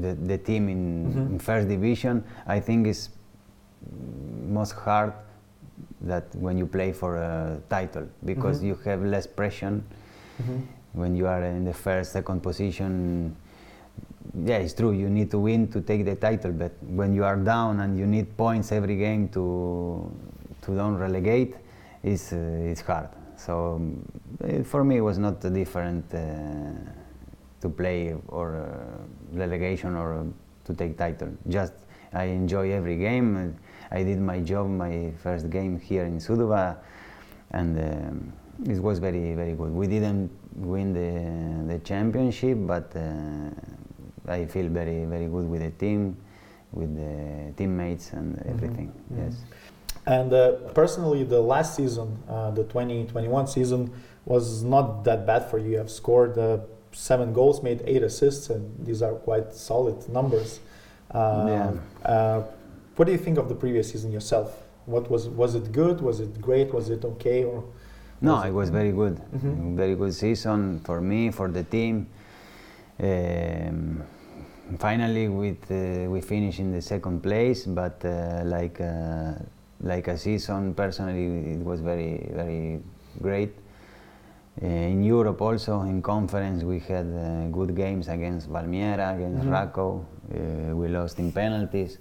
the, the team in, mm-hmm. in first division. I think it's most hard that when you play for a title because mm-hmm. you have less pressure mm-hmm. when you are in the first second position yeah it's true you need to win to take the title but when you are down and you need points every game to to don't relegate it's uh, it's hard. So um, for me it was not different uh, to play or uh, relegation or uh, to take title. Just I enjoy every game. I did my job, my first game here in Sūduva, and um, it was very, very good. We didn't win the, the championship, but uh, I feel very, very good with the team, with the teammates and mm-hmm. everything. Mm-hmm. Yes. And uh, personally, the last season, uh, the 2021 season, was not that bad for you. You have scored uh, seven goals, made eight assists, and these are quite solid numbers. yeah uh, what do you think of the previous season yourself? What was was it good? Was it great? Was it okay? Or no, it, it, was very good. Mm-hmm. Very good season for me, for the team. Um, finally, with uh, we finished in the second place, but uh, like uh, like a season personally, it was very very great. Uh, in Europe also in conference we had uh, good games against Valmiera, against. Raków. Uh, we lost in penalties.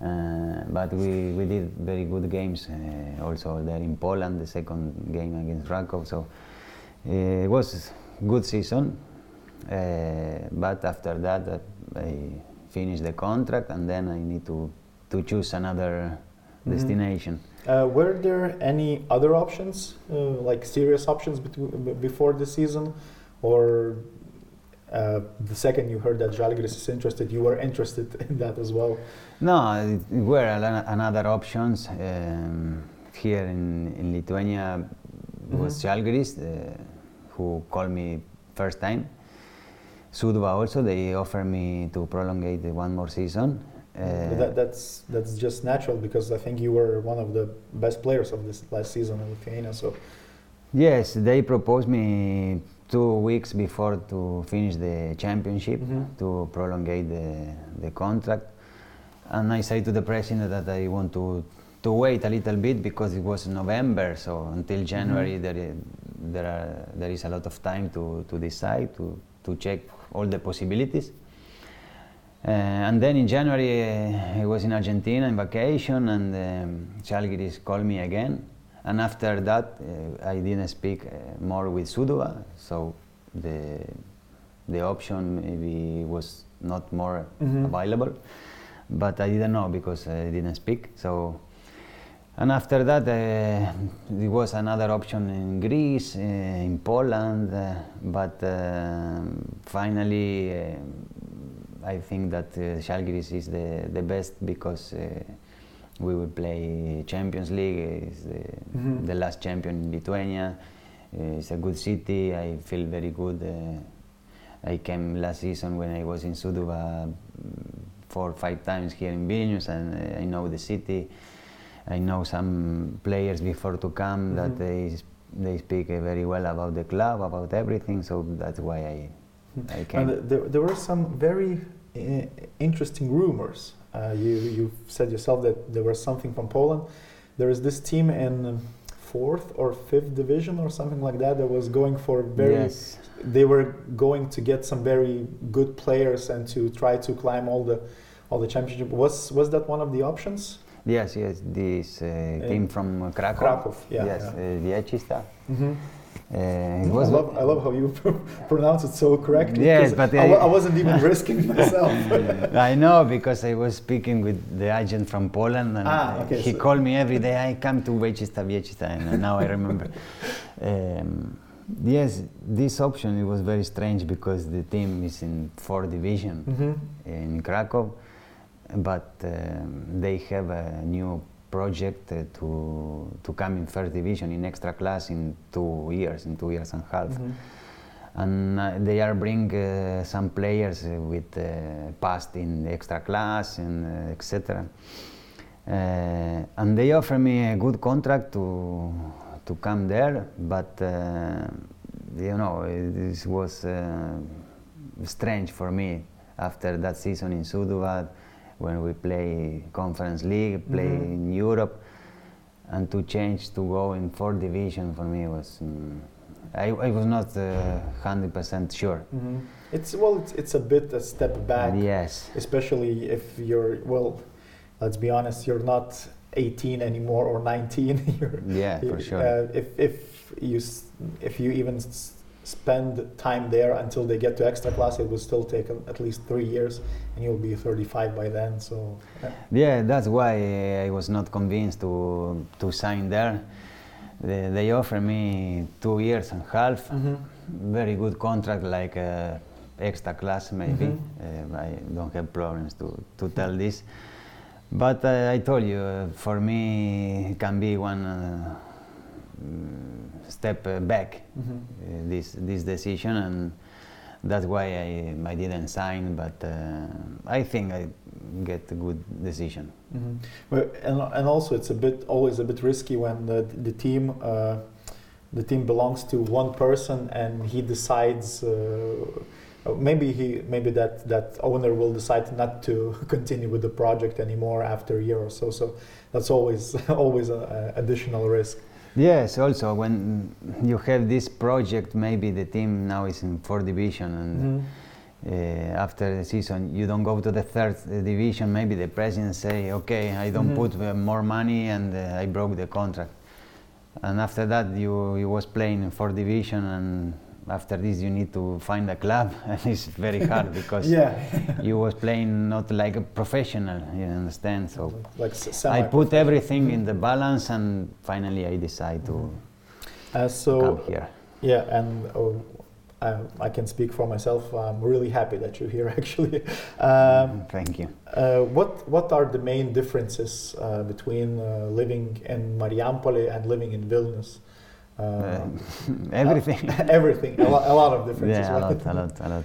Uh, but we, we did very good games uh, also there in Poland, the second game against Raków. So uh, it was good season. but after that, I finish the contract and then I need to, to choose another mm-hmm. destination. Uh, were there any other options, uh, like serious options before the season, or uh, the second you heard that Žalgiris is interested, you were interested in that as well? No, there were another options um, here in, in Lithuania. Mm-hmm. was Žalgiris uh, who called me first time. Sūduva also they offered me to prolongate one more season. Uh, that, that's that's just natural because I think you were one of the best players of this last season in Lithuania. So yes, they proposed me two weeks before to finish the championship mm-hmm. to prolongate the, the contract. And I say to the president that I want to to wait a little bit because it was November, so until mm-hmm. January mm-hmm. there, is, there are there is a lot of time to, to decide to, to check all the possibilities. Uh, and then in January uh, I was in Argentina in vacation, and um, Žalgiris called me again and after that, uh, I didn't speak uh, more with Sūduva, so the the option maybe was not more mm-hmm. available. But I didn't know because I didn't speak. So, and after that, uh, there was another option in Greece, uh, in Poland, uh, but um, finally, uh, I think that uh, Žalgiris is the the best because we will play Champions League. It's the, mm-hmm. the last champion in Lithuania. It's a good city. I feel very good. Uh, I came last season when I was in Sūduva mm, four or five times here in Vilnius, and uh, I know the city. I know some players before to come mm-hmm. that they they speak uh, very well about the club, about everything. So that's why I I came. And there, there were some very uh, interesting rumors uh, you you said yourself that there was something from Poland. There is this team in fourth or fifth division or something like that that was going for very. Yes. They were going to get some very good players and to try to climb all the all the championship. Was was that one of the options? Yes, yes. This uh, team from Krakow. Krakow, yeah. Yes, yeah. Uh, mm-hmm. Uh, I, love, I love how you pronounce it so correctly. Yes, but I, I, wasn't even risking myself. I know because I was speaking with the agent from Poland, and ah, okay, he so. called me every day. I come to Wieczysta, Wieczysta, and now I remember. Um, Yes, this option it was very strange because the team is in fourth division mm-hmm. in Krakow, but um, they have a new project uh, to to come in first division in extra class in two years, in two years and a half. Mm-hmm. And uh, they are bring uh, some players uh, with uh, past in extra class and uh, etc. and they offer me a good contract to to come there, but uh, you know, this was uh, strange for me after that season in Sudovat when we play Conference League, play mm-hmm. in Europe, and to change to go in fourth division for me was. Um, I, I, was not uh, hundred uh, percent sure. Mm-hmm. It's well, it's, it's a bit a step back. Yes. Especially if you're well, let's be honest, you're not 18 anymore or 19 yeah for sure uh, if, if you if you even spend time there until they get to extra class it will still take at least three years and you'll be 35 by then so yeah, yeah that's why i was not convinced to to sign there. They, they offer me two years and a half. Mm-hmm. very good contract like uh, extra class maybe. Mm-hmm. uh, i don't have problems to, to tell this. But uh, I told you, uh, for me, it can be one uh, step back mm-hmm. this this decision, and that's why I, I didn't sign. But I think I get a good decision. Mm-hmm. Well, and, and also it's a bit always a bit risky when the, the team the team belongs to one person and he decides uh, uh, maybe he maybe that that owner will decide not to continue with the project anymore after a year or so so that's always always an additional risk yes also when you have this project maybe the team now is in fourth division and mm-hmm. Uh, after the season you don't go to the third division maybe the president say okay i don't mm-hmm. put uh, more money and uh, i broke the contract and after that you, you was playing in fourth division and after this you need to find a club and it's very hard because yeah. you was playing not like a professional you understand so like i put everything in the balance and finally i decide to, uh, so, come here yeah and oh, I, I, can speak for myself. I'm really happy that you're here. Actually, um, thank you. Uh, what What are the main differences uh, between uh, living in Marijampolė and living in Vilnius? Uh, everything. everything. A, lo- a, lot of differences. Yeah, a lot, a lot, a lot.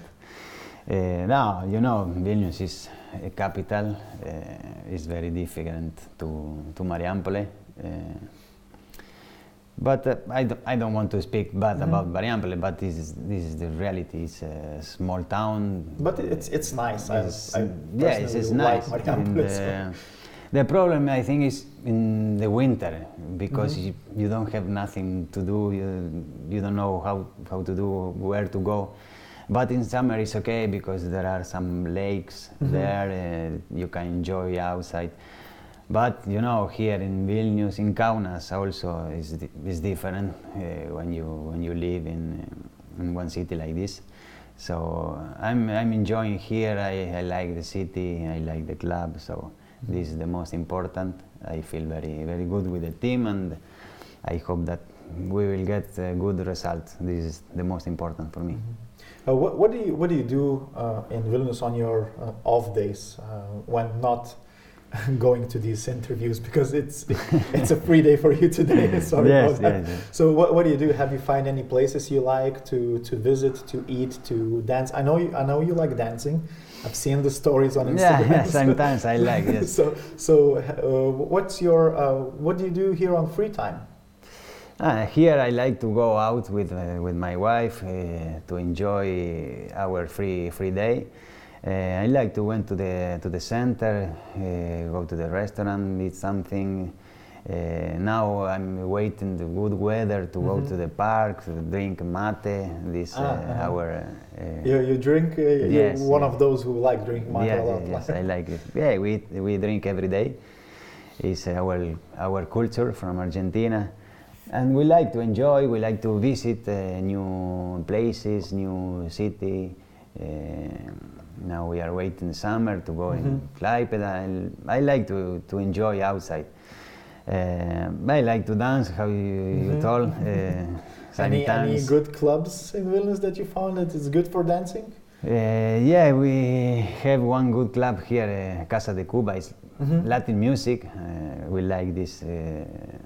Uh, now, you know, Vilnius is a capital. Uh, it's very different to, to Marijampolė. Uh, but uh, I, d- I don't want to speak bad mm-hmm. about Marijampolė, but this is, this is the reality. It's a small town. But it's, it's nice. It's, I, I yeah, it's, it's nice. Like the problem, I think, is in the winter because mm-hmm. you, you, don't have nothing to do. You, you don't know how, how to do, where to go. But in summer it's okay because there are some lakes mm-hmm. there. Uh, you can enjoy outside. But you know, here in Vilnius, in Kaunas, also is is different uh, when you when you live in in one city like this. So I'm I'm enjoying here. I, I like the city. I like the club. So this is the most important. I feel very, very good with the team, and I hope that we will get a good result. This is the most important for me. Mm-hmm. Uh, what, what, do you what do you do uh, in Vilnius on your uh, off days uh, when not going to these interviews because it's it's a free day for you today. Sorry yes, about that. Yes, yes. So what, what do you do? Have you find any places you like to, to visit, to eat, to dance? I know you I know you like dancing. I've seen the stories on Instagram. Yeah, sometimes I like it. so, so uh, what's your uh, what do you do here on free time? Uh, here I like to go out with uh, with my wife uh, to enjoy our free free day. Uh, I like to went to the to the center, go to the restaurant, eat something. Uh, now I'm waiting the good weather to mm-hmm. go to the park, to drink mate. This ah, uh, uh-huh. our. Uh, you, you drink. Uh, yes, one of those who like drinking mate a lot. Yes, I like it. Yeah, we we drink every day. It's our our culture from Argentina, and we like to enjoy. We like to visit uh, new places, new city. now we are waiting summer to go mm-hmm. in Klaipeda. I like to to enjoy outside. Uh, I like to dance, how you, mm-hmm. you told. Uh, Any, any good clubs in Vilnius that you found that is good for dancing? Uh, yeah, we have one good club here, uh, Casa de Cuba. It's mm-hmm. Latin music. Uh, we like this uh,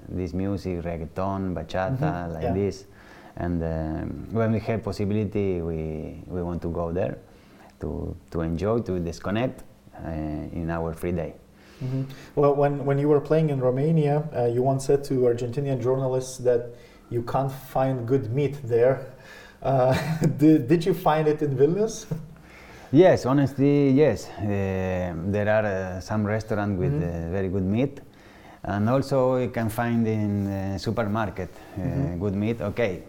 this music, reggaeton, bachata, mm-hmm. like yeah. this. And um, when we have possibility, we we want to go there to to enjoy, to disconnect uh, in our free day. Mm-hmm. Well, when when you were playing in Romania, uh, you once said to Argentinian journalists that you can't find good meat there. Uh, did, did you find it in Vilnius? Yes, honestly, yes. Uh, there are uh, some restaurants with mm-hmm. very good meat, and also you can find in uh, supermarket uh, mm-hmm. good meat. Okay,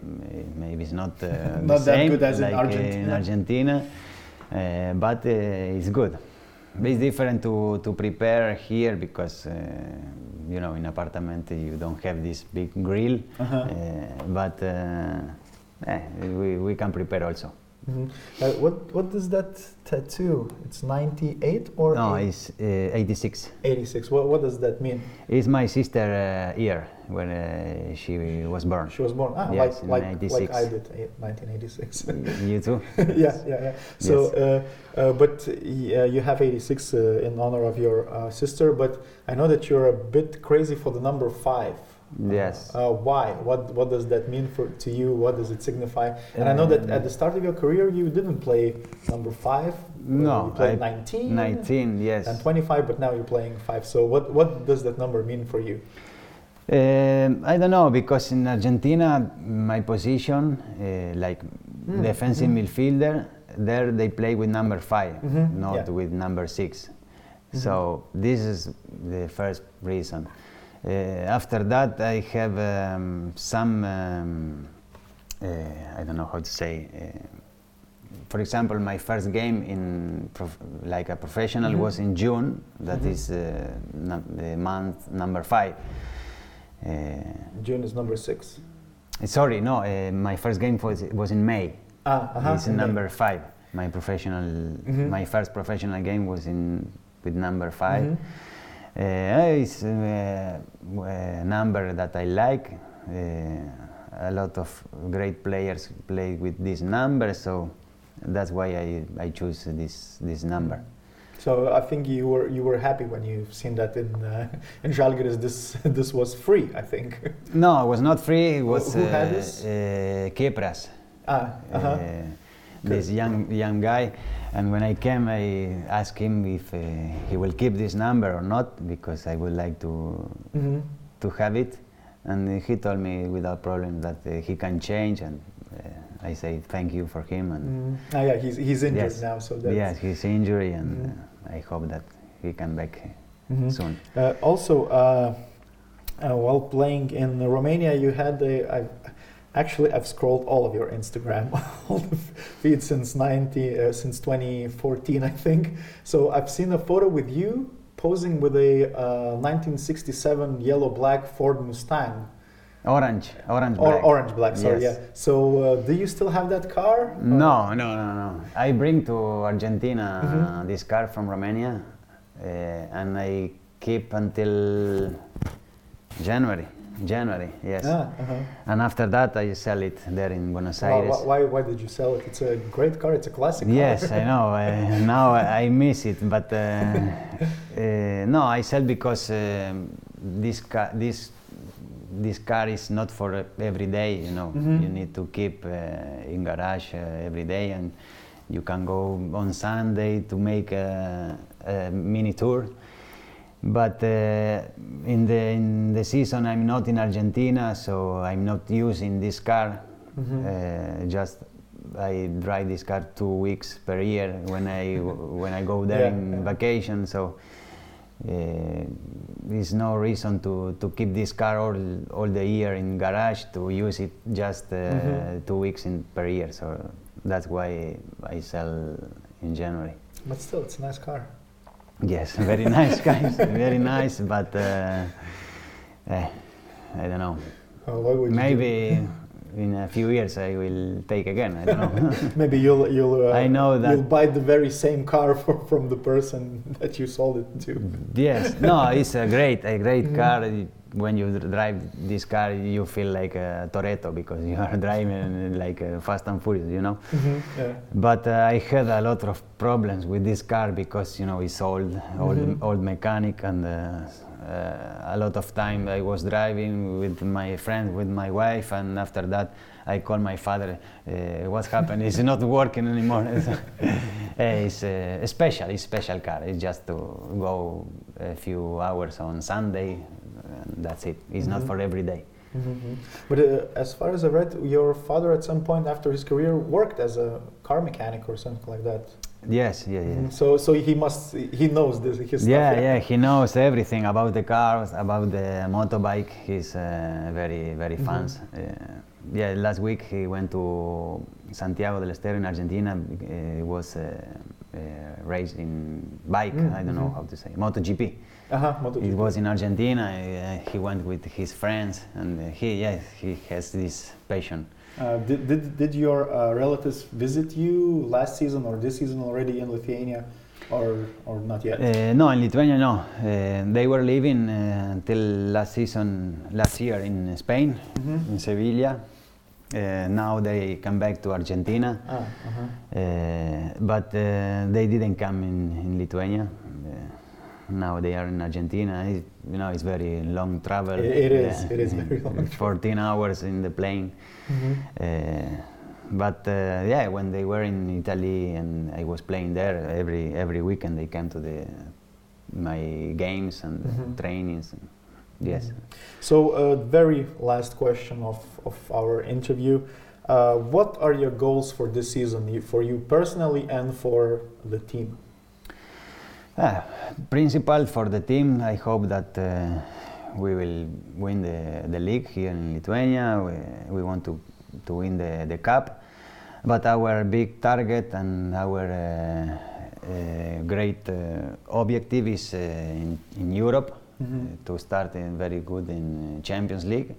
maybe it's not uh, not the same good as like in Argentina, in Argentina but it's good. It's different to, to prepare here because you know in apartment you don't have this big grill, uh-huh. but eh, we, we can prepare also. Mm-hmm. Uh, what what is that tattoo? It's 98 or no? Eight? It's uh, 86. 86. What what does that mean? It's my sister uh, year when uh, she was born. She was born. Ah, yes, like like, like I did, 1986. you too. yeah, yeah, yeah. So, yes. Uh, uh, but you have 86 in honor of your sister. But I know that you're a bit crazy for the number five. Yes. Uh, why? What What does that mean for to you? What does it signify? And I know that at the start of your career, you didn't play number five. No, you played I, 19. 19, yes. And 25, but now you're playing five. So what What does that number mean for you? Um, I don't know because in Argentina, my position, uh, like mm. defensive mm. midfielder, there they play with number 5 mm-hmm. not yeah. with number 6 mm-hmm. So this is the first reason. Uh, after that, I have um, some, um, uh, I don't know how to say, uh, for example, my first game in like a professional mm -hmm. was in June. That mm -hmm. is uh, the month number five. Uh, June is number six. Sorry, no. Uh, my first game was was in May. Ah, uh -huh, it's in number May. five. My professional, mm -hmm. my first professional game was in with number 5 mm-hmm. Uh, it's a number that I like. Uh, a lot of great players play with this number, so that's why I, I choose this, this number. So I think you were you were happy when you've seen that in uh, in Žalgiris. This this was free, I think. No, it was not free. It was who, who had this? Uh, Kepras. Ah, uh-huh. uh, this young young guy. And when I came, I asked him if uh, he will keep this number or not because I would like to mm-hmm. to have it. And he told me without problem that uh, he can change, and uh, I say thank you for him. And mm-hmm. ah, yeah, he's he's injured yes, now, so that's yes, he's injured, and mm-hmm. I hope that he can back mm-hmm. soon. Uh, also. Uh, uh, while playing in Romania, you had a, Actually, I've scrolled all of your Instagram, all the feeds since 90, uh, since 2014, I think. So I've seen a photo with you posing with a uh, 1967 yellow black Ford Mustang. Orange, orange black. Or, orange black, sorry, yes. yeah. So, uh, do you still have that car? No, no, no, no. I bring to Argentina mm-hmm. this car from Romania, uh, and I keep until January. January, yes. Ah, uh-huh. And after that, I sell it there in Buenos Aires. Why, why did you sell it? It's a great car. It's a classic. Yes, I know. Uh, now I miss it, but uh, uh, no, I sell because um, this car, this this car is not for every day. You know, mm-hmm. you need to keep uh, in garage uh, every day, and you can go on Sunday to make a, a mini tour but uh, in the in the season I'm not in Argentina, so I'm not using this car. Mm-hmm. Uh, just I drive this car two weeks per year when I when I go there yeah, in vacation. So there's no reason to, to keep this car all all the year in garage to use it just uh, mm-hmm. two weeks in per year. So that's why I sell in January. But still, it's a nice car. Yes, very nice guys, very nice, but uh, eh, I don't know. Uh, Maybe a few years I will take again. I don't know. Maybe you'll you'll. Uh, I know that you'll buy the very same car for, from the person that you sold it to. Yes, no, it's a great a great mm car. when you drive this car, you feel like a Toretto because you are driving like Fast and Furious, you know. Mm-hmm, yeah. But uh, I had a lot of problems with this car because you know it's old, old, mm-hmm. old mechanic, and uh, uh, a lot of time I was driving with my friend, with my wife, and after that I call my father. Uh, what happened? it's not working anymore. it's uh, a special, it's special car. It's just to go a few hours on Sunday. that's it. It's mm-hmm. not for every day. Mm-hmm. But uh, as far as I read, your father at some point after his career worked as a car mechanic or something like that. Yes, yeah, yeah. Mm-hmm. So, so he must, he knows this. His yeah, stuff, yeah, yeah, he knows everything about the cars, about the motorbike. He's uh, very, very mm-hmm. fans. Yeah, last week he went to Santiago del Estero in Argentina. It was a, a race in bike. Mm-hmm. I don't know mm-hmm. how to say MotoGP. Uh-huh, MotoGP. It was in Argentina. Uh, he went with his friends, and he, yeah, he has this passion. Uh, did, did, did your uh, relatives visit you last season or this season already in Lithuania? Or, or not yet? Uh, no, in Lithuania, no. Uh, they were living uh, until last season, last year in Spain, mm-hmm. in Sevilla. Uh, now they come back to Argentina, ah, uh-huh. uh, but uh, they didn't come in, in Lithuania. now they are in Argentina. It, you know, it's very long travel. it, it is. it is very long. 14 hours in the plane. Mm-hmm. but yeah, when they were in Italy and I was playing there every every weekend, they came to the my games and mm-hmm. trainings. And, Yes. So, uh, very last question of, of our interview. Uh, what are your goals for this season, for you personally and for the team? Uh, principal for the team, I hope that uh, we will win the, the league here in Lithuania. We, we want to, to win the, the cup. But our big target and our uh, uh, great objective is in, in Europe mm-hmm. to start very good in Champions League.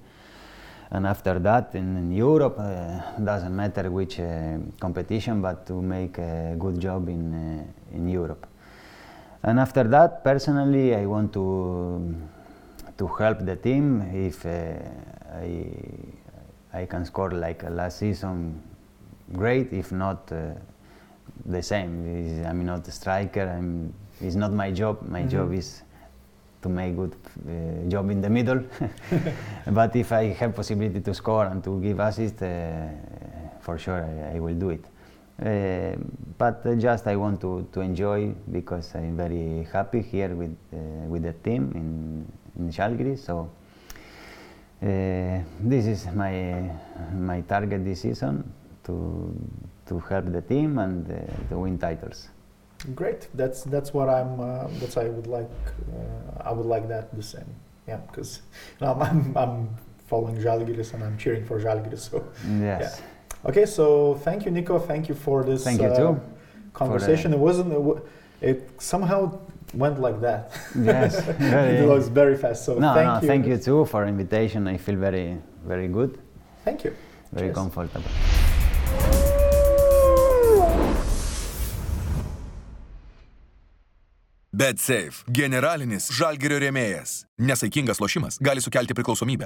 And after that, in, in Europe, uh, doesn't matter which uh, competition, but to make a good job in, uh, in Europe. And after that, personally, I want to, to help the team if uh, I, I can score like last season, great. If not, uh, the same. I'm not a striker. I'm, it's not my job. My mm-hmm. job is to make good uh, job in the middle. but if I have possibility to score and to give assist, uh, for sure I, I, will do it. Uh, but just I want to, to enjoy because I'm very happy here with uh, with the team in in Žalgiris. So uh, this is my my target this season to to help the team and uh, to win titles. Great. That's that's what I'm. Uh, that's I would like. Uh, I would like that the same. Yeah, because you know, I'm, I'm, I'm following Žalgiris and I'm cheering for Žalgiris. So yes. Yeah. Okay. So thank you, Nico. Thank you for this. Thank you uh, too. Conversation. It wasn't. It somehow went like that. Yes. it was very fast. So no, thank no, you. Thank you too for invitation. I feel very, very good. Thank you. Very Cheers. comfortable. BetSafe - generalinis žalgerio rėmėjas. Nesaikingas lošimas gali sukelti priklausomybę.